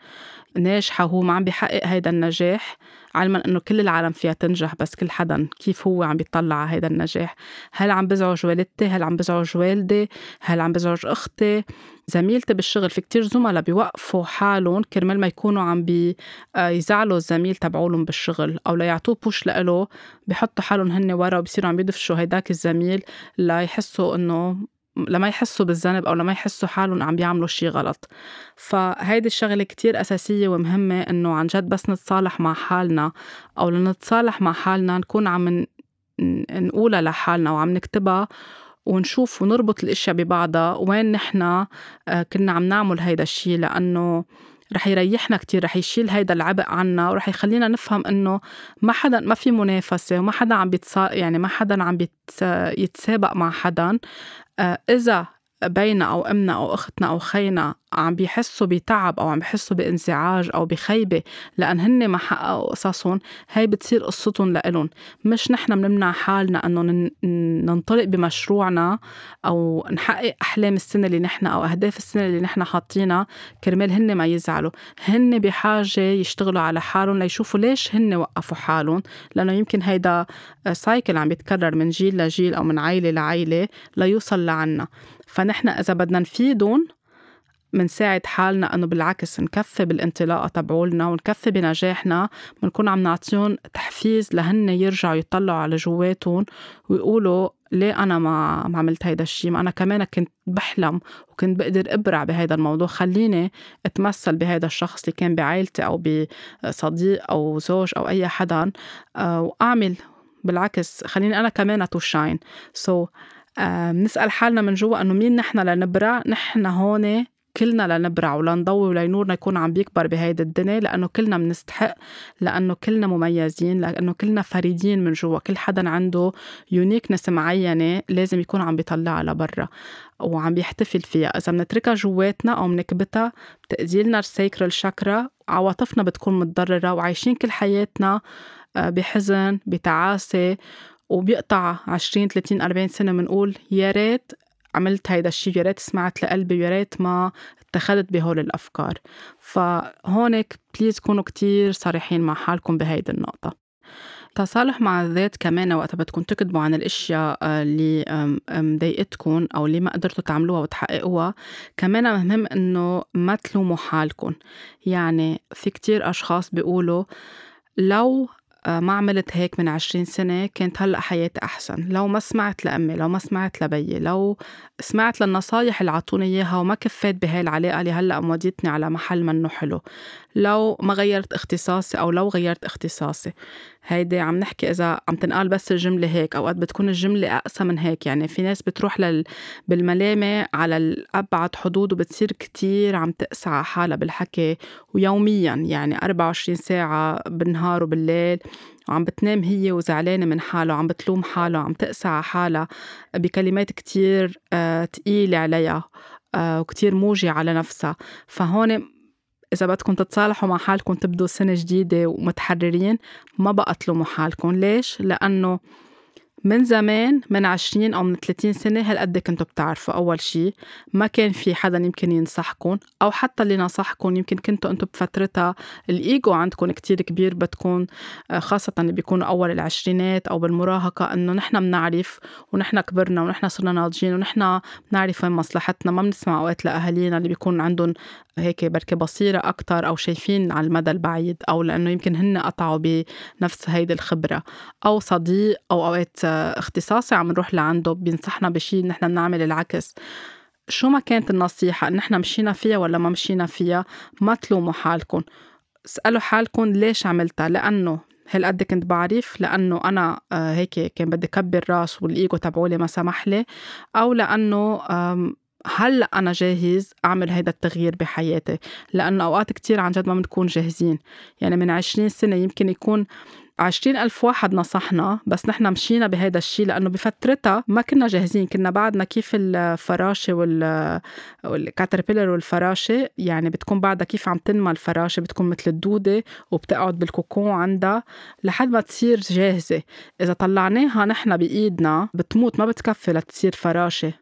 ناجحة وهو ما عم بيحقق هيدا النجاح. علما إنه كل العالم فيها تنجح بس كل حدا كيف هو عم بيطلع على هيدا النجاح؟ هل عم بزعج والدتي؟ هل عم بزعج والدي؟ هل عم بزعج أختي؟ زميلتي بالشغل في كتير زملاء بيوقفوا حالهم كرمال ما يكونوا عم بي آه، الزميل تبعولهم بالشغل أو ليعطوه بوش لإله بحطوا حالهم هن ورا وبصيروا عم يدفشوا هيداك الزميل ليحسوا إنه لما يحسوا بالذنب أو لما يحسوا حالهم عم بيعملوا شي غلط. فهيدي الشغلة كتير أساسية ومهمة إنه عن جد بس نتصالح مع حالنا أو لنتصالح مع حالنا نكون عم نقولها لحالنا وعم نكتبها ونشوف ونربط الإشياء ببعضها وين نحن آه، كنا عم نعمل هيدا الشيء لأنه رح يريحنا كتير رح يشيل هيدا العبء عنا ورح يخلينا نفهم إنه ما حدا ما في منافسة وما حدا عم بيتصا يعني ما حدا عم يتسابق مع حدا. آه، إذا بينا أو أمنا أو أختنا أو خينا عم بيحسوا بتعب أو عم بيحسوا بانزعاج أو بخيبة لأن هن ما حققوا قصصهم هاي بتصير قصتهم لإلهم. مش نحن بنمنع حالنا أنه ننطلق بمشروعنا أو نحقق أحلام السنة اللي نحن أو أهداف السنة اللي نحن حاطينها كرمال هن ما يزعلوا. هن بحاجة يشتغلوا على حالهم ليشوفوا ليش هن وقفوا حالهم لأنه يمكن هيدا سايكل عم يتكرر من جيل لجيل أو من عيلة لعيلة ليوصل لعنا. فنحن إذا بدنا نفيدهم منساعد حالنا إنه بالعكس نكفي بالانطلاقة تبعولنا ونكفي بنجاحنا بنكون عم نعطيهم تحفيز لهن يرجعوا يطلعوا على جواتهم ويقولوا ليه أنا ما ما عملت هيدا الشيء ما أنا كمان كنت بحلم وكنت بقدر أبرع بهيدا الموضوع. خليني أتمثل بهيدا الشخص اللي كان بعائلتي أو بصديق أو زوج أو أي حدا آه، وأعمل بالعكس. خليني أنا كمان to shine so بنسأل حالنا من جوا إنه مين نحن لنبرع؟ نحن هون كلنا لنبرع ولنضوي ولنورنا يكون عم بيكبر بهيدي الدنيا لأنه كلنا بنستحق لأنه كلنا مميزين لأنه كلنا فريدين من جوا. كل حدا عنده uniqueness معينة لازم يكون عم بيطلعها لبرا وعم بيحتفل فيها. إذا بنتركها جواتنا أو بنكبتها بتأذيلنا ال sacral chakra عواطفنا بتكون متضررة وعايشين كل حياتنا آه، بحزن بتعاسة وبيقطع 20 30 40 سنة بنقول يا ريت عملت هيدا الشيء يا ريت سمعت لقلبي يا ريت ما اتخذت بهول الأفكار. فهونك please كونوا كتير صريحين مع حالكم بهيدي النقطة. تصالح مع الذات كمان وقتها بدكم تكتبوا عن الأشياء آه، اللي مضايقتكم أو اللي ما قدرتوا تعملوها وتحققوها. كمان مهم إنه ما تلوموا حالكم. يعني في كتير أشخاص بيقولوا لو ما عملت هيك من عشرين سنة كانت هلأ حياتي أحسن. لو ما سمعت لأمي لو ما سمعت لبيي لو سمعت للنصايح اللي عطوني إياها وما كفيت بهاي العلاقة اللي هلأ موديتني على محل منه حلو. لو ما غيرت اختصاصي أو لو غيرت اختصاصي. هيدي عم نحكي إذا عم تنقال بس الجملة هيك أوقات بتكون الجملة أقسى من هيك. يعني في ناس بتروح لل... بالملامة على الأبعد حدود وبتصير كتير عم تقسى على حالها بالحكي. ويوميا يعني 24 ساعة بالنهار وبالليل وعم بتنام هي وزعلانة من حالها وعم بتلوم حالها وعم تقسى على حالها بكلمات كتير آه تقيلة عليها آه وكتير موجعة على نفسها. فهون إذا بدكم تتصالحوا مع حالكم تبدوا سنة جديدة ومتحررين ما بقى تلوموا حالكم ليش؟ لأنه من زمان من 20 أو من 30 سنة هالقد كنتوا بتعرفوا أول شي ما كان في حدا يمكن ينصحكم أو حتى اللي نصحكم يمكن كنتوا أنتوا بفترتها الإيجو عندكم كتير كبير بتكون آه، خاصة اللي بيكونوا أول العشرينات أو بالمراهقة إنه نحن بنعرف ونحن كبرنا ونحن صرنا ناضجين ونحن بنعرف وين مصلحتنا ما بنسمع أوقات لأهالينا اللي بيكون عندهم هيك بركي بصيرة أكتر أو شايفين على المدى البعيد أو لأنه يمكن هن قطعوا بنفس هيدي الخبرة. أو صديق أو أوقات اختصاصي عم نروح لعنده بينصحنا بشي نحن بنعمل العكس. شو ما كانت النصيحة؟ نحن مشينا فيها ولا ما مشينا فيها؟ ما تلوموا حالكم. اسألوا حالكم ليش عملتها؟ لأنه هالقد كنت بعرف؟ لأنه أنا آه، هيك كان بدي كبر راس والإيجو تبعولي ما سمح لي. أو لأنه هلا أنا جاهز أعمل هيدا التغيير بحياتي؟ لأنه أوقات كتير عن جد ما بنكون جاهزين. يعني من عشرين سنة يمكن يكون عشرين ألف واحد نصحنا بس نحن مشينا بهيدا الشيء لأنه بفترتها ما كنا جاهزين. كنا بعدنا كيف الفراشة وال والكاتربيلر والفراشة يعني بتكون بعدها كيف عم تنمى الفراشة. بتكون مثل الدودة وبتقعد بالكوكون عندها لحد ما تصير جاهزة. إذا طلعناها نحن بإيدنا بتموت ما بتكفي لتصير فراشة.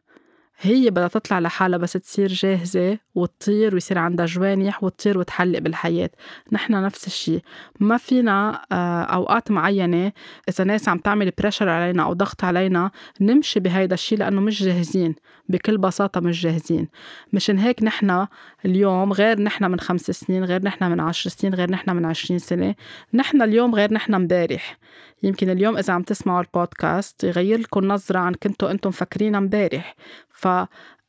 هي بدها تطلع لحالها بس تصير جاهزة وتطير ويصير عندها جوانح وتطير وتحلق بالحياة. نحن نفس الشيء ما فينا آه، أوقات معينة إذا ناس عم تعمل بريشر علينا أو ضغط علينا نمشي بهيدا الشيء لأنه مش جاهزين. بكل بساطة مش جاهزين. مشان هيك نحن اليوم غير نحن من خمس سنين غير نحن من عشر سنين غير نحن من عشرين سنة. نحن اليوم غير نحن مبارح يمكن اليوم إذا عم تسمعوا البودكاست يغير لكم نظرة عن كنتوا أنتم فاكرين امبارح. ف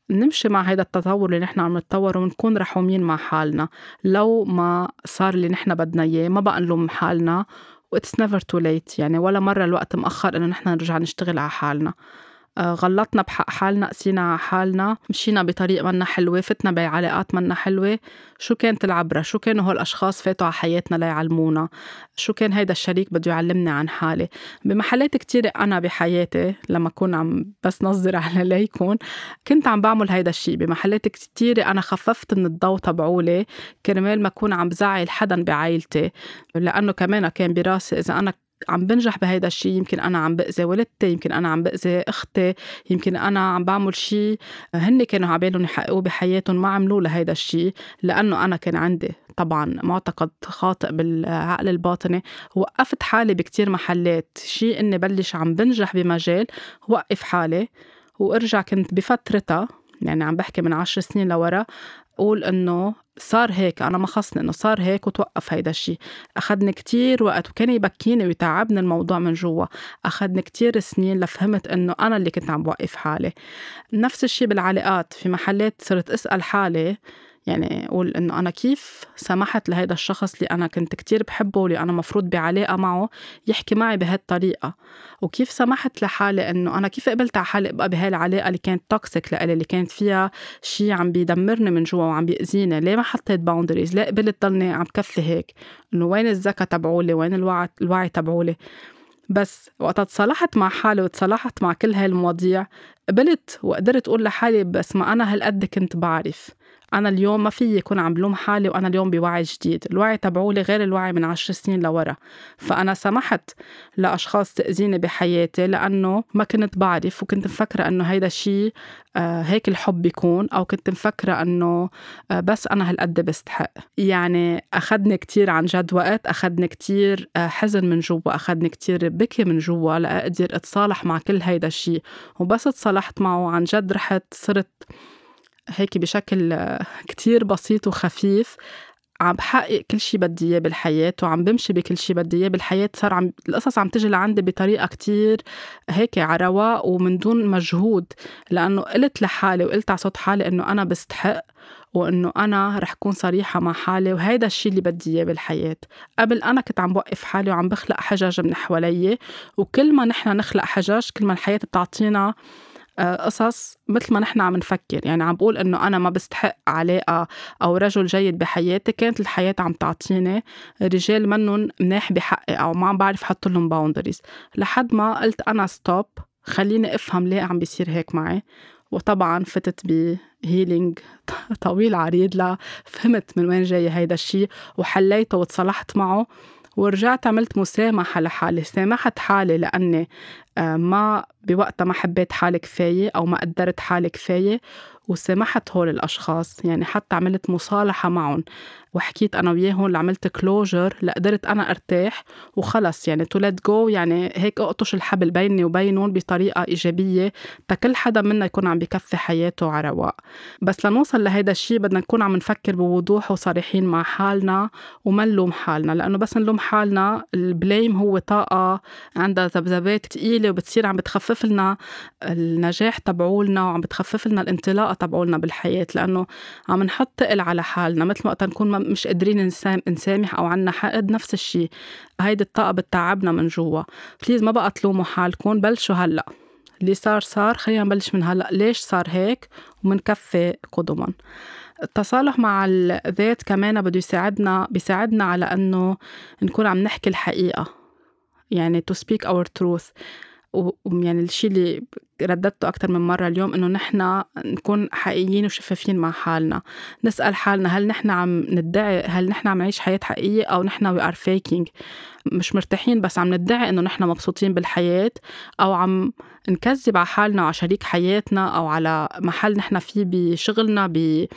نمشي مع هذا التطور اللي نحن عم نتطور ونكون رحومين مع حالنا. لو ما صار اللي نحن بدنا إياه ما بقى نلوم حالنا. و it's never too late يعني ولا مرة الوقت مأخر إنه نحن نرجع نشتغل على حالنا. غلطنا بحق حالنا قسينا على حالنا مشينا بطريق منا حلوة فتنا بعلاقات منا حلوة. شو كانت العبرة شو كانوا هول الأشخاص فاتوا على حياتنا ليعلمونا؟ شو كان هيدا الشريك بده يعلمني عن حالي؟ بمحلات كتيرة أنا بحياتي لما أكون عم بس نظر على ليكون كنت عم بعمل هيدا الشيء بمحلات كتيرة أنا خففت من الضوء تبعولي كرمال ما أكون عم بزعل حدا بعائلتي. لأنه كمان كان براسي إذا أنا عم بنجح بهيدا الشيء يمكن أنا عم بأذي والدتي يمكن أنا عم بأذي أختي يمكن أنا عم بعمل شيء هن كانوا عبالهم يحققوه بحياتهم ما عملوه لهيدا الشيء لأنه أنا كان عندي طبعا معتقد خاطئ بالعقل الباطني وقفت حالي بكتير محلات. شيء إني بلش عم بنجح بمجال وقف حالي وأرجع كنت بفترتها يعني عم بحكي من عشر سنين لورا أقول إنه صار هيك أنا ما خصني إنه صار هيك وتوقف هيدا الشيء أخذني كتير وقت وكان يبكيني ويتعبني الموضوع من جوا. أخذني كتير سنين لفهمت إنه أنا اللي كنت عم بوقف حالي. نفس الشيء بالعلاقات في محلات صرت أسأل حالي يعني أقول إنه أنا كيف سمحت لهيدا الشخص اللي أنا كنت كتير بحبه واللي أنا مفروض بعلاقة معه يحكي معي بهالطريقة. وكيف سمحت لحالي إنه أنا كيف قبلت على حالي أبقى بهالعلاقة اللي كانت toxic لإلي اللي كانت فيها شيء عم بيدمرني من جوا وعم بيأذيني؟ ليه ما حطيت boundaries ليه قبلت ضلني عم كفي هيك؟ إنه وين الذكاء تبعولي؟ وين الوعي الوعي تبعولي؟ بس وقت تصالحت مع حالي وتصالحت مع كل هاي المواضيع قبلت وقدرت أقول لحالي بس ما أنا هالقد كنت بعرف. أنا اليوم ما في يكون عم بلوم حالي وأنا اليوم بوعي جديد. الوعي تبعولي غير الوعي من عشر سنين لورا. فأنا سمحت لأشخاص تأذيني بحياتي لأنه ما كنت بعرف وكنت مفكرة أنه هيدا الشيء آه هيك الحب بيكون أو كنت مفكرة أنه آه بس أنا هالقد بستحق. يعني أخذني كتير عن جد وقت أخذني كتير آه حزن من جوا أخذني كتير بكي من جوا لأقدر أتصالح مع كل هيدا الشيء وبس تصالحت معه عن جد رحت صرت هيك بشكل كتير بسيط وخفيف. عم بحقق كل شي بدي إياه بالحياة وعم بمشي بكل شي بدي إياه بالحياة. صار عم القصص عم تجي لعندي بطريقة كتير هيك على رواق ومن دون مجهود لأنه قلت لحالي وقلت على صوت حالي إنه أنا بستحق وإنه أنا رح كون صريحة مع حالي وهيدا الشي اللي بدي إياه بالحياة. قبل أنا كنت عم بوقف حالي وعم بخلق حجج من حوالي وكل ما نحن نخلق حجج كل ما الحياة بتعطينا آه، قصص مثل ما نحن عم نفكر. يعني عم بقول إنه أنا ما بستحق علاقة أو رجل جيد بحياتي. كانت الحياة عم تعطيني رجال منهم مناح بحقي أو ما عم بعرف أحط لهم باوندريز لحد ما قلت أنا stop خليني أفهم ليه عم بيصير هيك معي. وطبعا فتت ب healing طويل عريض لا فهمت من وين جاي هيدا الشيء وحليته وتصالحت معه. ورجعت عملت مسامحة لحالي. سامحت حالي لأني ما بوقتها ما حبيت حالي كفاية أو ما قدرت حالي كفاية وسامحت هول الأشخاص. يعني حتى عملت مصالحة معهم وحكيت أنا وياهم لعملت closure لقدرت أنا أرتاح وخلص. يعني to let go يعني هيك أقطش الحبل بيني وبينهم بطريقة إيجابية تكل حدا منا يكون عم بكفي حياته على رواق. بس لنوصل لهيدا الشيء بدنا نكون عم نفكر بوضوح وصريحين مع حالنا وما نلوم حالنا لأنه بس نلوم حالنا ال blame هو طاقة عندها ذبذبات تقيلة وبتصير عم بتخفف لنا النجاح تبعولنا وعم بتخفف لنا الانطلاقة تبعولنا بالحياة لأنه عم نحط تقل على حالنا. مثل ما وقت نكون مش قادرين نسامح أو عنا حقد نفس الشيء هيدي الطاقة بتتعبنا من جوا. بليز ما بقى تلوموا حالكم بلشوا هلأ. اللي صار صار خلينا نبلش من هلأ. ليش صار هيك؟ ومنكفي قدما التصالح مع الذات كمان بده يساعدنا بيساعدنا على إنه نكون عم نحكي الحقيقة. يعني to speak our truth. ويعني الشيء اللي رددته أكثر من مرة اليوم إنه نحن نكون حقيقيين وشفافين مع حالنا. نسأل حالنا هل نحن عم ندعي هل نحن عم نعيش حياة حقيقية أو نحن we are faking. مش مرتاحين بس عم ندعي إنه نحن مبسوطين بالحياة أو عم نكذب على حالنا وعلى شريك حياتنا أو على محل نحن فيه بشغلنا ب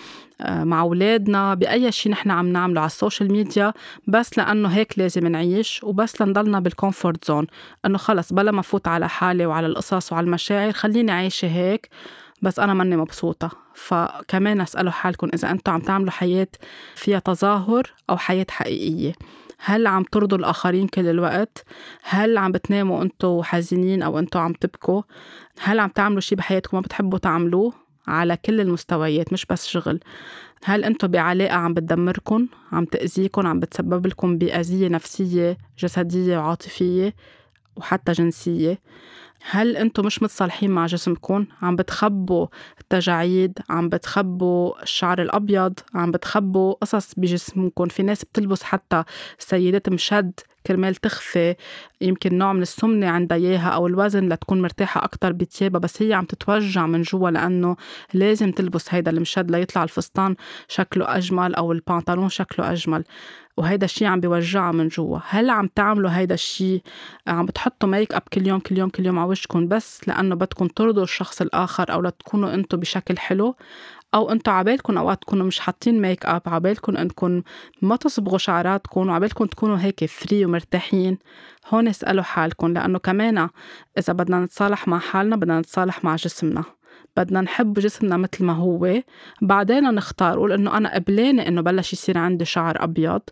آه، مع أولادنا بأي شيء نحن عم نعمله على ال social media بس لأنه هيك لازم نعيش وبس لنضلنا بال comfort zone إنه خلص بلا ما فوت على حالي وعلى القصص وعلى المشاعر خليني عايشة هيك بس أنا ماني مبسوطة فكمان اسألوا حالكم إذا أنتم عم تعملوا حياة فيها تظاهر أو حياة حقيقية هل عم ترضوا الآخرين كل الوقت؟ هل عم بتناموا أنتوا حزينين أو أنتوا عم تبكوا؟ هل عم تعملوا شي بحياتكم ما بتحبوا تعملوه؟ على كل المستويات مش بس شغل هل أنتم بعلاقة عم بتدمركم عم تأذيكم عم بتسبب لكم بأذية نفسية جسدية وعاطفية وحتى جنسية هل أنتم مش متصالحين مع جسمكم عم بتخبوا التجاعيد عم بتخبوا الشعر الأبيض عم بتخبوا قصص بجسمكم في ناس بتلبس حتى السيدات مشد كرمال تخفي يمكن نوع من السمنة عندها إياها أو الوزن لتكون مرتاحة أكتر بتيابها بس هي عم تتوجع من جوا لأنه لازم تلبس هيدا المشد ليطلع الفستان شكله أجمل أو البنطلون شكله أجمل. وهيدا الشيء عم بيوجعها من جوا. هل عم تعملوا هيدا الشيء عم بتحطوا make up كل يوم كل يوم كل يوم على وشكم بس لأنه بدكم ترضوا الشخص الآخر أو لتكونوا أنتم بشكل حلو أو أنتم عبالكم أوقات تكونوا مش حاطين make up عبالكم أنكم ما تصبغوا شعراتكم وعبالكم تكونوا هيك free ومرتاحين. هون اسألوا حالكم لأنه كمان إذا بدنا نتصالح مع حالنا بدنا نتصالح مع جسمنا. بدنا نحب جسمنا مثل ما هو. بعدين نختار قول انه أنا قبلانة إنه بلش يصير عندي شعر أبيض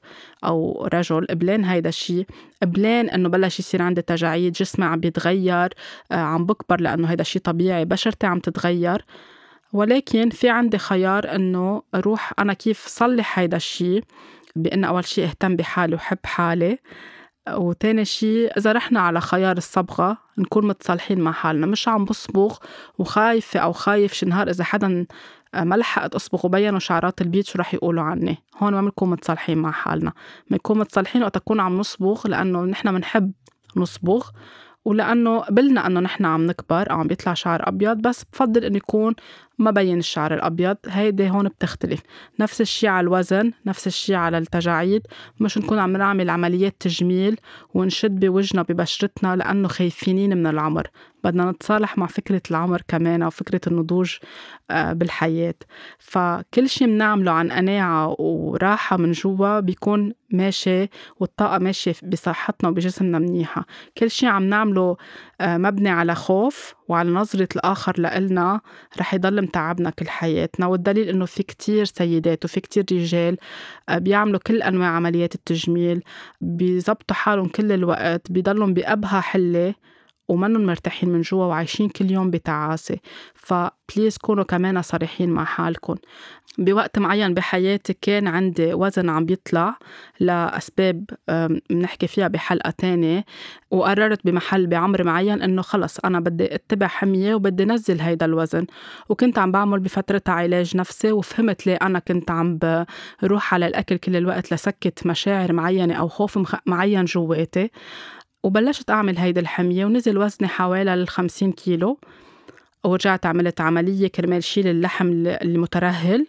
أو رجل قبلان هيدا الشيء قبلان إنه بلش يصير عندي تجاعيد جسمي عم بيتغير آه، عم بكبر لأنه هيدا الشيء طبيعي بشرتي عم تتغير. ولكن في عندي خيار إنه أروح أنا كيف صلح هيدا الشيء بان أول شيء أهتم بحالي وحب حالي. وتاني شيء إذا رحنا على خيار الصبغة نكون متصالحين مع حالنا مش عم بصبغ وخايفة أو خايف شي نهار إذا حدا ما لحقت أصبغ وبينوا شعرات البيت شو رح يقولوا عني. هون ما بنكون متصالحين مع حالنا. بنكون متصالحين وقت نكون عم نصبغ لأنه نحن بنحب نصبغ ولأنه قبلنا أنه نحن عم نكبر أو عم بيطلع شعر أبيض بس بفضل إنه يكون ما بين الشعر الأبيض هيدي هون بتختلف. نفس الشي على الوزن نفس الشي على التجاعيد. مش نكون عم نعمل عمليات تجميل ونشد بوجنا ببشرتنا لأنه خايفينين من العمر. بدنا نتصالح مع فكرة العمر كمان أو فكرة النضوج آه، بالحياة. فكل شي بنعمله عن قناعة وراحة من جوا بيكون ماشي والطاقة ماشية بصحتنا وبجسمنا منيحة. كل شي عم نعمله آه، مبني على خوف وعلى نظرة الآخر لإلنا رح يضل متعبنا كل حياتنا والدليل إنه في كتير سيدات وفي كتير رجال آه، بيعملوا كل أنواع عمليات التجميل بيزبطوا حالهم كل الوقت بيضلهم بأبهى حلة. ومنن مرتاحين من جوا وعايشين كل يوم بتعاسة. فبليز كونوا كمان صريحين مع حالكم بوقت معين بحياتي كان عندي وزن عم بيطلع لأسباب بنحكي فيها بحلقة تانية وقررت بمحل بعمر معين إنه خلص أنا بدي أتبع حمية وبدي نزل هيدا الوزن. وكنت عم بعمل بفترتها علاج نفسي وفهمت ليه أنا كنت عم بروح على الأكل كل الوقت لسكت مشاعر معينة أو خوف معين جواتي. وبلشت أعمل هيدي الحمية ونزل وزني حوالي الخمسين كيلو. ورجعت عملت عملية كرمال شيل اللحم المترهل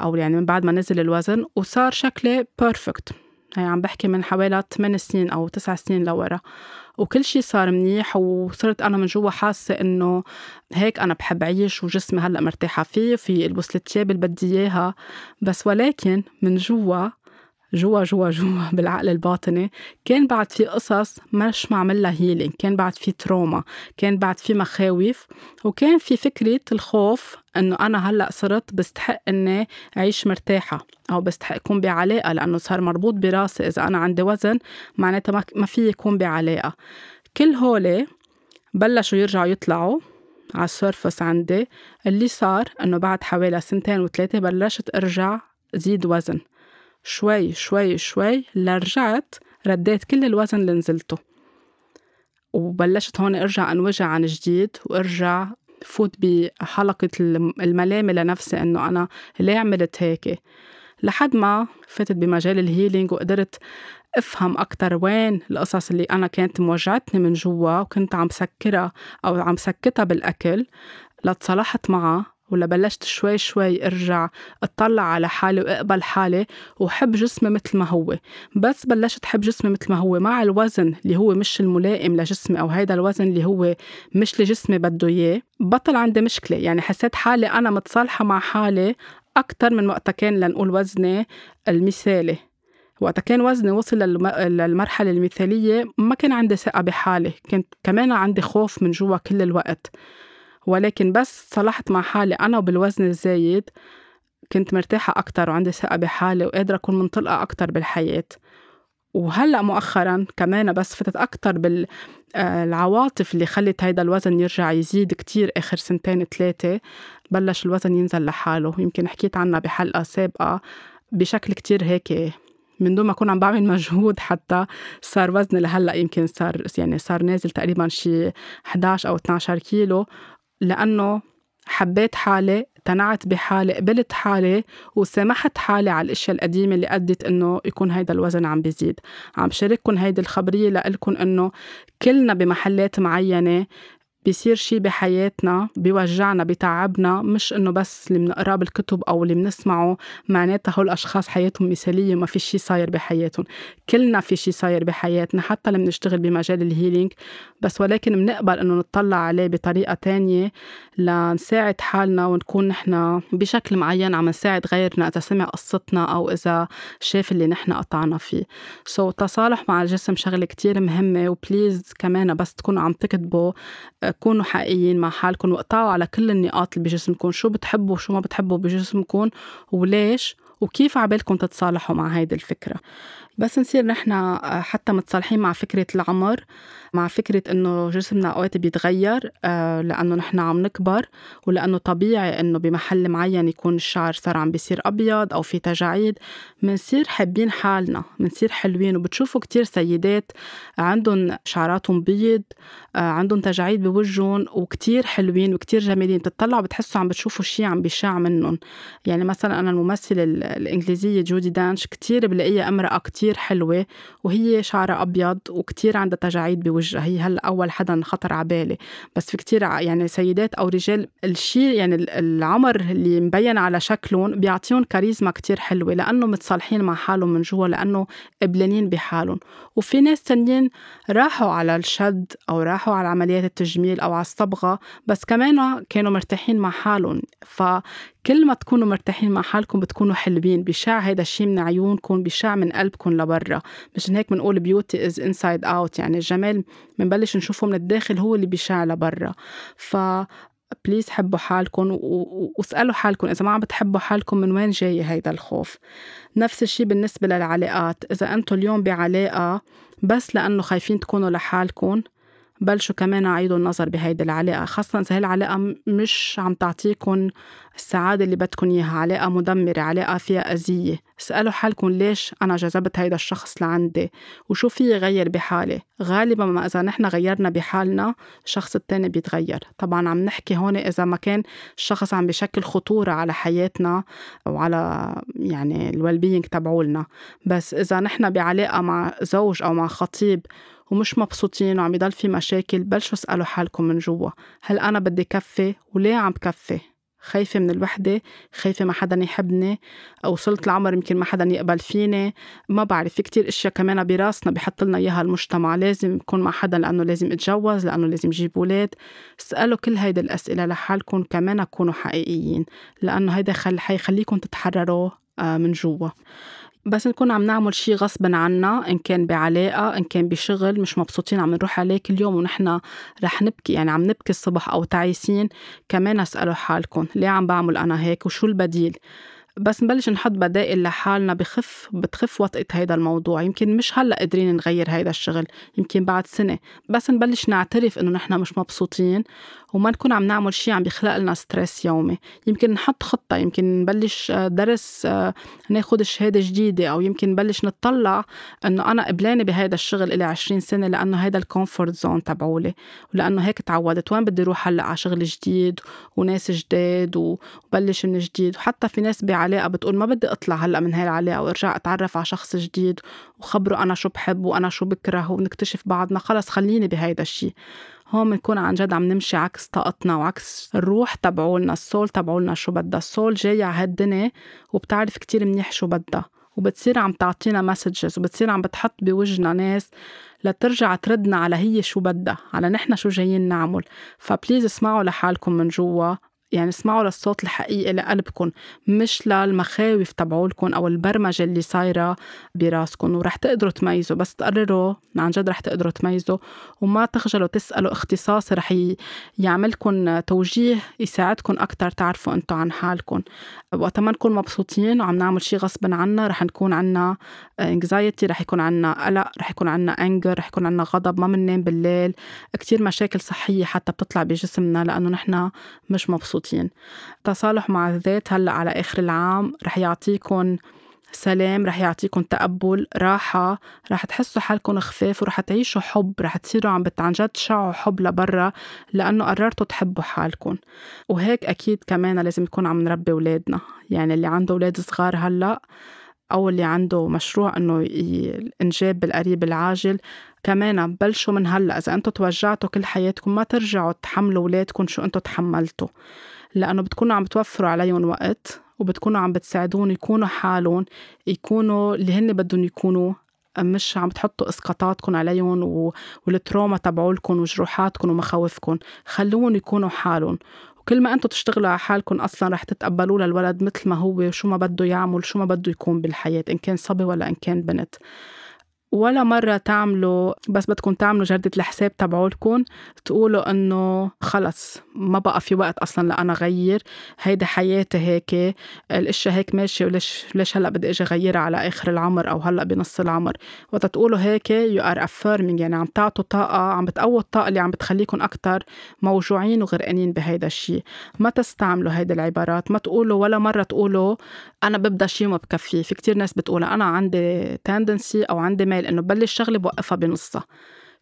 أو يعني من بعد ما نزل الوزن وصار شكلي بيرفكت هي عم بحكي من حوالي 8 سنين أو 9 سنين لورا. وكل شيء صار منيح وصرت أنا من جوا حاسة إنه هيك أنا بحب عيش وجسمي هلأ مرتاحة فيه في البس الثياب اللي بدي إياها. بس ولكن من جوا جوا جوا جوا بالعقل الباطني كان بعد في قصص مش معمل لها healing كان بعد في trauma كان بعد في مخاوف وكان في فكرة الخوف إنه أنا هلأ صرت بستحق إني أعيش مرتاحة أو بستحق أكون بعلاقة لأنه صار مربوط براسي إذا أنا عندي وزن معناتها ما في يكون بعلاقة. كل هولي بلشوا يرجعوا يطلعوا على ال surface عندي. اللي صار إنه بعد حوالي سنتين وثلاثة بلشت أرجع زيد وزن. شوي شوي شوي لرجعت رديت كل الوزن اللي نزلته. وبلشت هون أرجع أنوجع عن جديد وأرجع فوت بحلقة الملامة لنفسي إنه أنا ليه عملت هيك. لحد ما فتت بمجال ال healing وقدرت أفهم أكثر وين القصص اللي أنا كانت موجعتني من جوا وكنت عم سكرها أو عم سكتها بالأكل. لتصالحت معها ولا بلشت شوي شوي ارجع اطلع على حالي واقبل حالي وحب جسمي مثل ما هو. بس بلشت حب جسمي مثل ما هو مع الوزن اللي هو مش الملائم لجسمي أو هيدا الوزن اللي هو مش اللي جسمي بده إياه بطل عندي مشكلة. يعني حسيت حالي أنا متصالحة مع حالي أكتر من وقتها كان لنقول وزني المثالي. وقتها كان وزني وصل للمرحلة المثالية ما كان عندي ثقة بحالي كنت كمان عندي خوف من جوا كل الوقت. ولكن بس صلحت مع حالي أنا وبالوزن الزايد كنت مرتاحة أكتر وعندي ثقة بحالي وقادرة أكون منطلقة أكتر بالحياة. وهلأ مؤخرا كمان بس فتت أكتر بالعواطف اللي خلت هيدا الوزن يرجع يزيد كتير آخر سنتين ثلاثة بلش الوزن ينزل لحاله. يمكن حكيت عنها بحلقة سابقة بشكل كتير هيك من دون ما أكون عم بعمل مجهود حتى صار وزني لهلأ يمكن صار يعني صار نازل تقريبا شي 11 أو 12 كيلو. لأنه حبيت حالي اقتنعت بحالي قبلت حالي وسامحت حالي على الأشياء القديمة اللي أدت إنه يكون هيدا الوزن عم بيزيد. عم شارككم هيدي الخبرية لإلكم إنه كلنا بمحلات معينة بيصير شي بحياتنا بيوجعنا بتعبنا مش إنه بس اللي بنقراه بالكتب أو اللي بنسمعه معناتها هول الأشخاص حياتهم مثالية وما في شي صاير بحياتهم. كلنا في شي صاير بحياتنا حتى اللي بنشتغل بمجال ال healing بس ولكن بنقبل إنه نطلع عليه بطريقة تانية لنساعد حالنا ونكون نحن بشكل معين عم نساعد غيرنا إذا سمع قصتنا أو إذا شاف اللي نحن قطعنا فيه. so, تصالح مع الجسم شغلة كتير مهمة و please كمان بس تكونوا عم تكتبوا كونوا حقيقيين مع حالكم واقطعوا على كل النقاط اللي بجسمكم شو بتحبوا وشو ما بتحبوا بجسمكم وليش وكيف عبالكم تتصالحوا مع هيدي الفكرة. بس نصير نحن حتى متصالحين مع فكرة العمر. مع فكرة إنه جسمنا أوقات بيتغير آه، لأنه نحن عم نكبر ولأنه طبيعي إنه بمحل معين يكون الشعر صار عم بيصير أبيض أو في تجاعيد. منصير حابين حالنا منصير حلوين وبتشوفوا كتير سيدات عندهم شعراتهم بيض آه، عندهم تجاعيد بوجهن وكتير حلوين وكتير جميلين. بتطلعوا بتحسوا عم بتشوفوا شيء عم بيشع منهم. يعني مثلا أنا الممثلة الإنجليزية جودي دانش كتير بلاقيها أمرأة كتير حلوة وهي شعرها أبيض وكتير عندها تجاعيد بوجهها. هي هلا أول حدا خطر على بالي. بس في كتير يعني سيدات أو رجال الشيء يعني العمر اللي مبين على شكلهم بيعطيهم كاريزما كتير حلوة لأنه متصالحين مع حالهم من جوا لأنه قبلانين بحالهم. وفي ناس تانيين راحوا على الشد أو راحوا على عمليات التجميل أو على الصبغة بس كمان كانوا مرتاحين مع حالهم. فكل ما تكونوا مرتاحين مع حالكم بتكونوا حلوين. بيشع هيدا الشيء من عيونكم بيشع من قلبكم لبرا. مشان هيك بنقول beauty is inside out يعني الجمال بنبلش نشوفه من الداخل هو اللي بيشع لبرا. ف please حبوا حالكم واسألوا حالكم إذا ما عم بتحبوا حالكم من وين جاي هيدا الخوف. نفس الشيء بالنسبة للعلاقات. إذا أنتم اليوم بعلاقة بس لأنه خايفين تكونوا لحالكم بلشوا كمان عيدوا النظر بهيدي العلاقة خاصة إذا هالعلاقة مش عم تعطيكم السعادة اللي بدكم إياها علاقة مدمرة علاقة فيها أذية. اسألوا حالكم ليش أنا جذبت هيدا الشخص لعندي؟ وشو في يغير بحالي؟ غالبا ما إذا نحن غيرنا بحالنا الشخص التاني بيتغير. طبعا عم نحكي هون إذا ما كان الشخص عم بشكل خطورة على حياتنا وعلى يعني الويل تبعولنا. بس إذا نحن بعلاقة مع زوج أو مع خطيب ومش مبسوطين وعم يضل في مشاكل بلشوا اسألوا حالكم من جوا هل أنا بدي كفي؟ وليه عم بكفي خايفة من الوحدة خايفة ما حدا يحبني وصلت العمر يمكن ما حدا يقبل فيني. ما بعرف في كتير إشياء كمان براسنا بحط لنا إياها المجتمع. لازم يكون مع حدا لأنه لازم اتجوز لأنه لازم جيب أولاد اسألوا كل هيدي الأسئلة لحالكم كمان كونوا حقيقيين لأنه هيدا خل حيخليكم تتحرروا آه، من جوا. بس نكون عم نعمل شي غصبا عنا إن كان بعلاقة إن كان بشغل مش مبسوطين عم نروح عليه كل يوم ونحن رح نبكي. يعني عم نبكي الصبح أو تعيسين كمان اسألوا حالكم ليه عم بعمل أنا هيك وشو البديل؟ بس نبلش نحط بدائل لحالنا بخف بتخف وطئة هيدا الموضوع. يمكن مش هلأ قادرين نغير هيدا الشغل يمكن بعد سنة. بس نبلش نعترف إنه نحن مش مبسوطين وما نكون عم نعمل شيء عم بيخلق لنا ستريس يومي. يمكن نحط خطة يمكن نبلش آه، درس آه، ناخد شهادة جديدة أو يمكن نبلش نطلع إنه أنا قبلانة بهيدا الشغل إلي 20 سنة لأنه هيدا ال comfort zone تبعولي. ولأنه هيك تعودت وين بدي أروح هلأ على شغل جديد وناس جداد وبلش من جديد. وحتى في ناس بعلاقة بتقول ما بدي أطلع هلأ من هاي العلاقة وأرجع أتعرف على شخص جديد وخبره أنا شو بحب وأنا شو بكره ونكتشف بعضنا. خلص خليني بهيدا الشيء هون بنكون عن جد عم نمشي عكس طاقتنا وعكس الروح تبعولنا ال soul تبعولنا شو بدها. ال soul جاية على هالدنيا وبتعرف كتير منيح شو بدها. وبتصير عم تعطينا messages وبتصير عم بتحط بوجهنا ناس لترجع تردنا على هي شو بدها على نحن شو جايين نعمل. ف please اسمعوا لحالكم من جوا. يعني اسمعوا للصوت الحقيقي لقلبكم مش للمخاوف تبعولكم أو البرمجة اللي صايرة براسكم ورح تقدروا تميزوا بس تقرروا عن جد رح تقدروا تميزوا وما تخجلوا تسألوا اختصاصي رح يعملكم توجيه يساعدكم أكثر تعرفوا أنتم عن حالكم وقت ما نكون مبسوطين وعم نعمل شيء غصبا عنا رح نكون عنا انكزايتي رح يكون عنا قلق رح يكون عنا انجر رح يكون عنا غضب ما بننام بالليل. كتير مشاكل صحية حتى بتطلع بجسمنا لأنه نحن مش مبسوطين. مبسوطين تصالح مع الذات هلأ على آخر العام رح يعطيكم سلام رح يعطيكم تقبل راحة رح تحسوا حالكم خفاف ورح تعيشوا حب رح تصيروا عم عن جد تشعوا حب لبرا لأنه قررتوا تحبوا حالكم وهيك أكيد كمان لازم يكون عم نربي أولادنا. يعني اللي عنده أولاد صغار هلأ أو اللي عنده مشروع إنه الإنجاب بالقريب العاجل كمان بلشوا من هلأ. إذا أنتم توجعتوا كل حياتكم ما ترجعوا تحملوا أولادكم شو أنتم تحملتوا. لأنه بتكونوا عم بتوفروا عليهم وقت وبتكونوا عم بتساعدون يكونوا حالهم يكونوا اللي هن بدهم يكونوا مش عم تحطوا إسقاطاتكم عليهم و... والتروما تبعولكم وجروحاتكم ومخاوفكم. خلوهم يكونوا حالهم. وكل ما أنتم تشتغلوا على حالكم أصلا رح تتقبلوا للولد مثل ما هو وشو ما بده يعمل شو ما بده يكون بالحياة إن كان صبي ولا إن كان بنت. ولا مرة تعملوا بس بدكم تعملوا جردة الحساب تبعولكم تقولوا إنه خلص ما بقى في وقت أصلا لأنا غير. هيدا حياتي هيك الأشياء هيك ماشية وليش ليش هلأ بدي أجي أغيرها على آخر العمر أو هلأ بنص العمر؟ وقت تقولوا هيك you are affirming يعني عم تعطوا طاقة عم بتقووا الطاقة اللي عم بتخليكم أكتر موجوعين وغرقانين بهيدا الشيء ما تستعملوا هيدي العبارات ما تقولوا ولا مرة تقولوا أنا ببدأ شيء وما بكفي. في كتير ناس بتقول أنا عندي tendency أو عندي إنه ببلش شغلة بوقفها بنصها.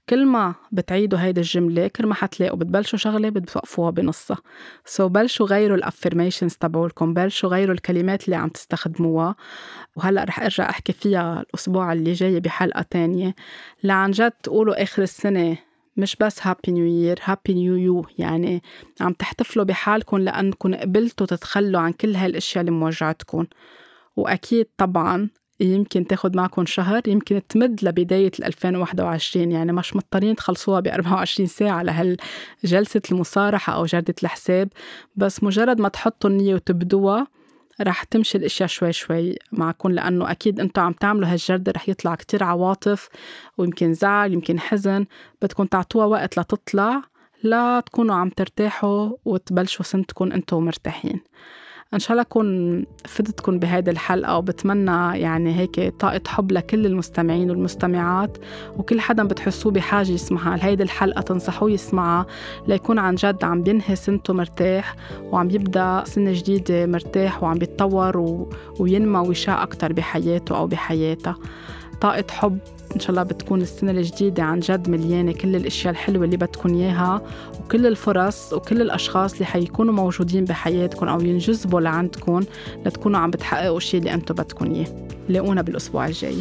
كل ما بتعيدوا هيدي الجملة كل ما حتلاقوا بتبلشوا شغلة بتوقفوها بنصها. so بلشوا غيروا ال affirmations تبعولكم بلشوا غيروا الكلمات اللي عم تستخدموها. وهلأ رح أرجع أحكي فيها الأسبوع اللي جاي بحلقة تانية. لعن جد تقولوا آخر السنة مش بس happy new year happy new you يعني عم تحتفلوا بحالكم لأنكم قبلتوا تتخلوا عن كل هالأشياء اللي موجعتكم. وأكيد طبعا يمكن تاخد معكم شهر يمكن تمد لبداية 2021 يعني مش مضطرين تخلصوها ب 24 ساعة لهالجلسة المصارحة أو جردة الحساب. بس مجرد ما تحطوا النية وتبدوها رح تمشي الأشياء شوي شوي معكم لأنه أكيد أنتم عم تعملوا هالجردة رح يطلع كتير عواطف ويمكن زعل يمكن حزن. بدكم تعطوها وقت لتطلع لا تكونوا عم ترتاحوا وتبلشوا سنتكم أنتم مرتاحين. إن شاء الله أكون فدتكم بهيدي الحلقة وبتمنى يعني هيك طاقة حب لكل المستمعين والمستمعات وكل حدا بتحسوه بحاجة يسمعها. لهيدي الحلقة تنصحوه يسمعها ليكون عن جد عم بينهي سنته مرتاح وعم يبدأ سنة جديدة مرتاح وعم بيتطور و... وينمى ويشاء أكثر بحياته أو بحياتها. طاقة حب إن شاء الله بتكون السنة الجديدة عن جد مليانة كل الأشياء الحلوة اللي بدكم إياها وكل الفرص وكل الأشخاص اللي حيكونوا موجودين بحياتكم أو ينجذبوا لعندكم لتكونوا عم بتحققوا الشيء اللي أنتم بدكم إياه. لاقونا بالأسبوع الجاي.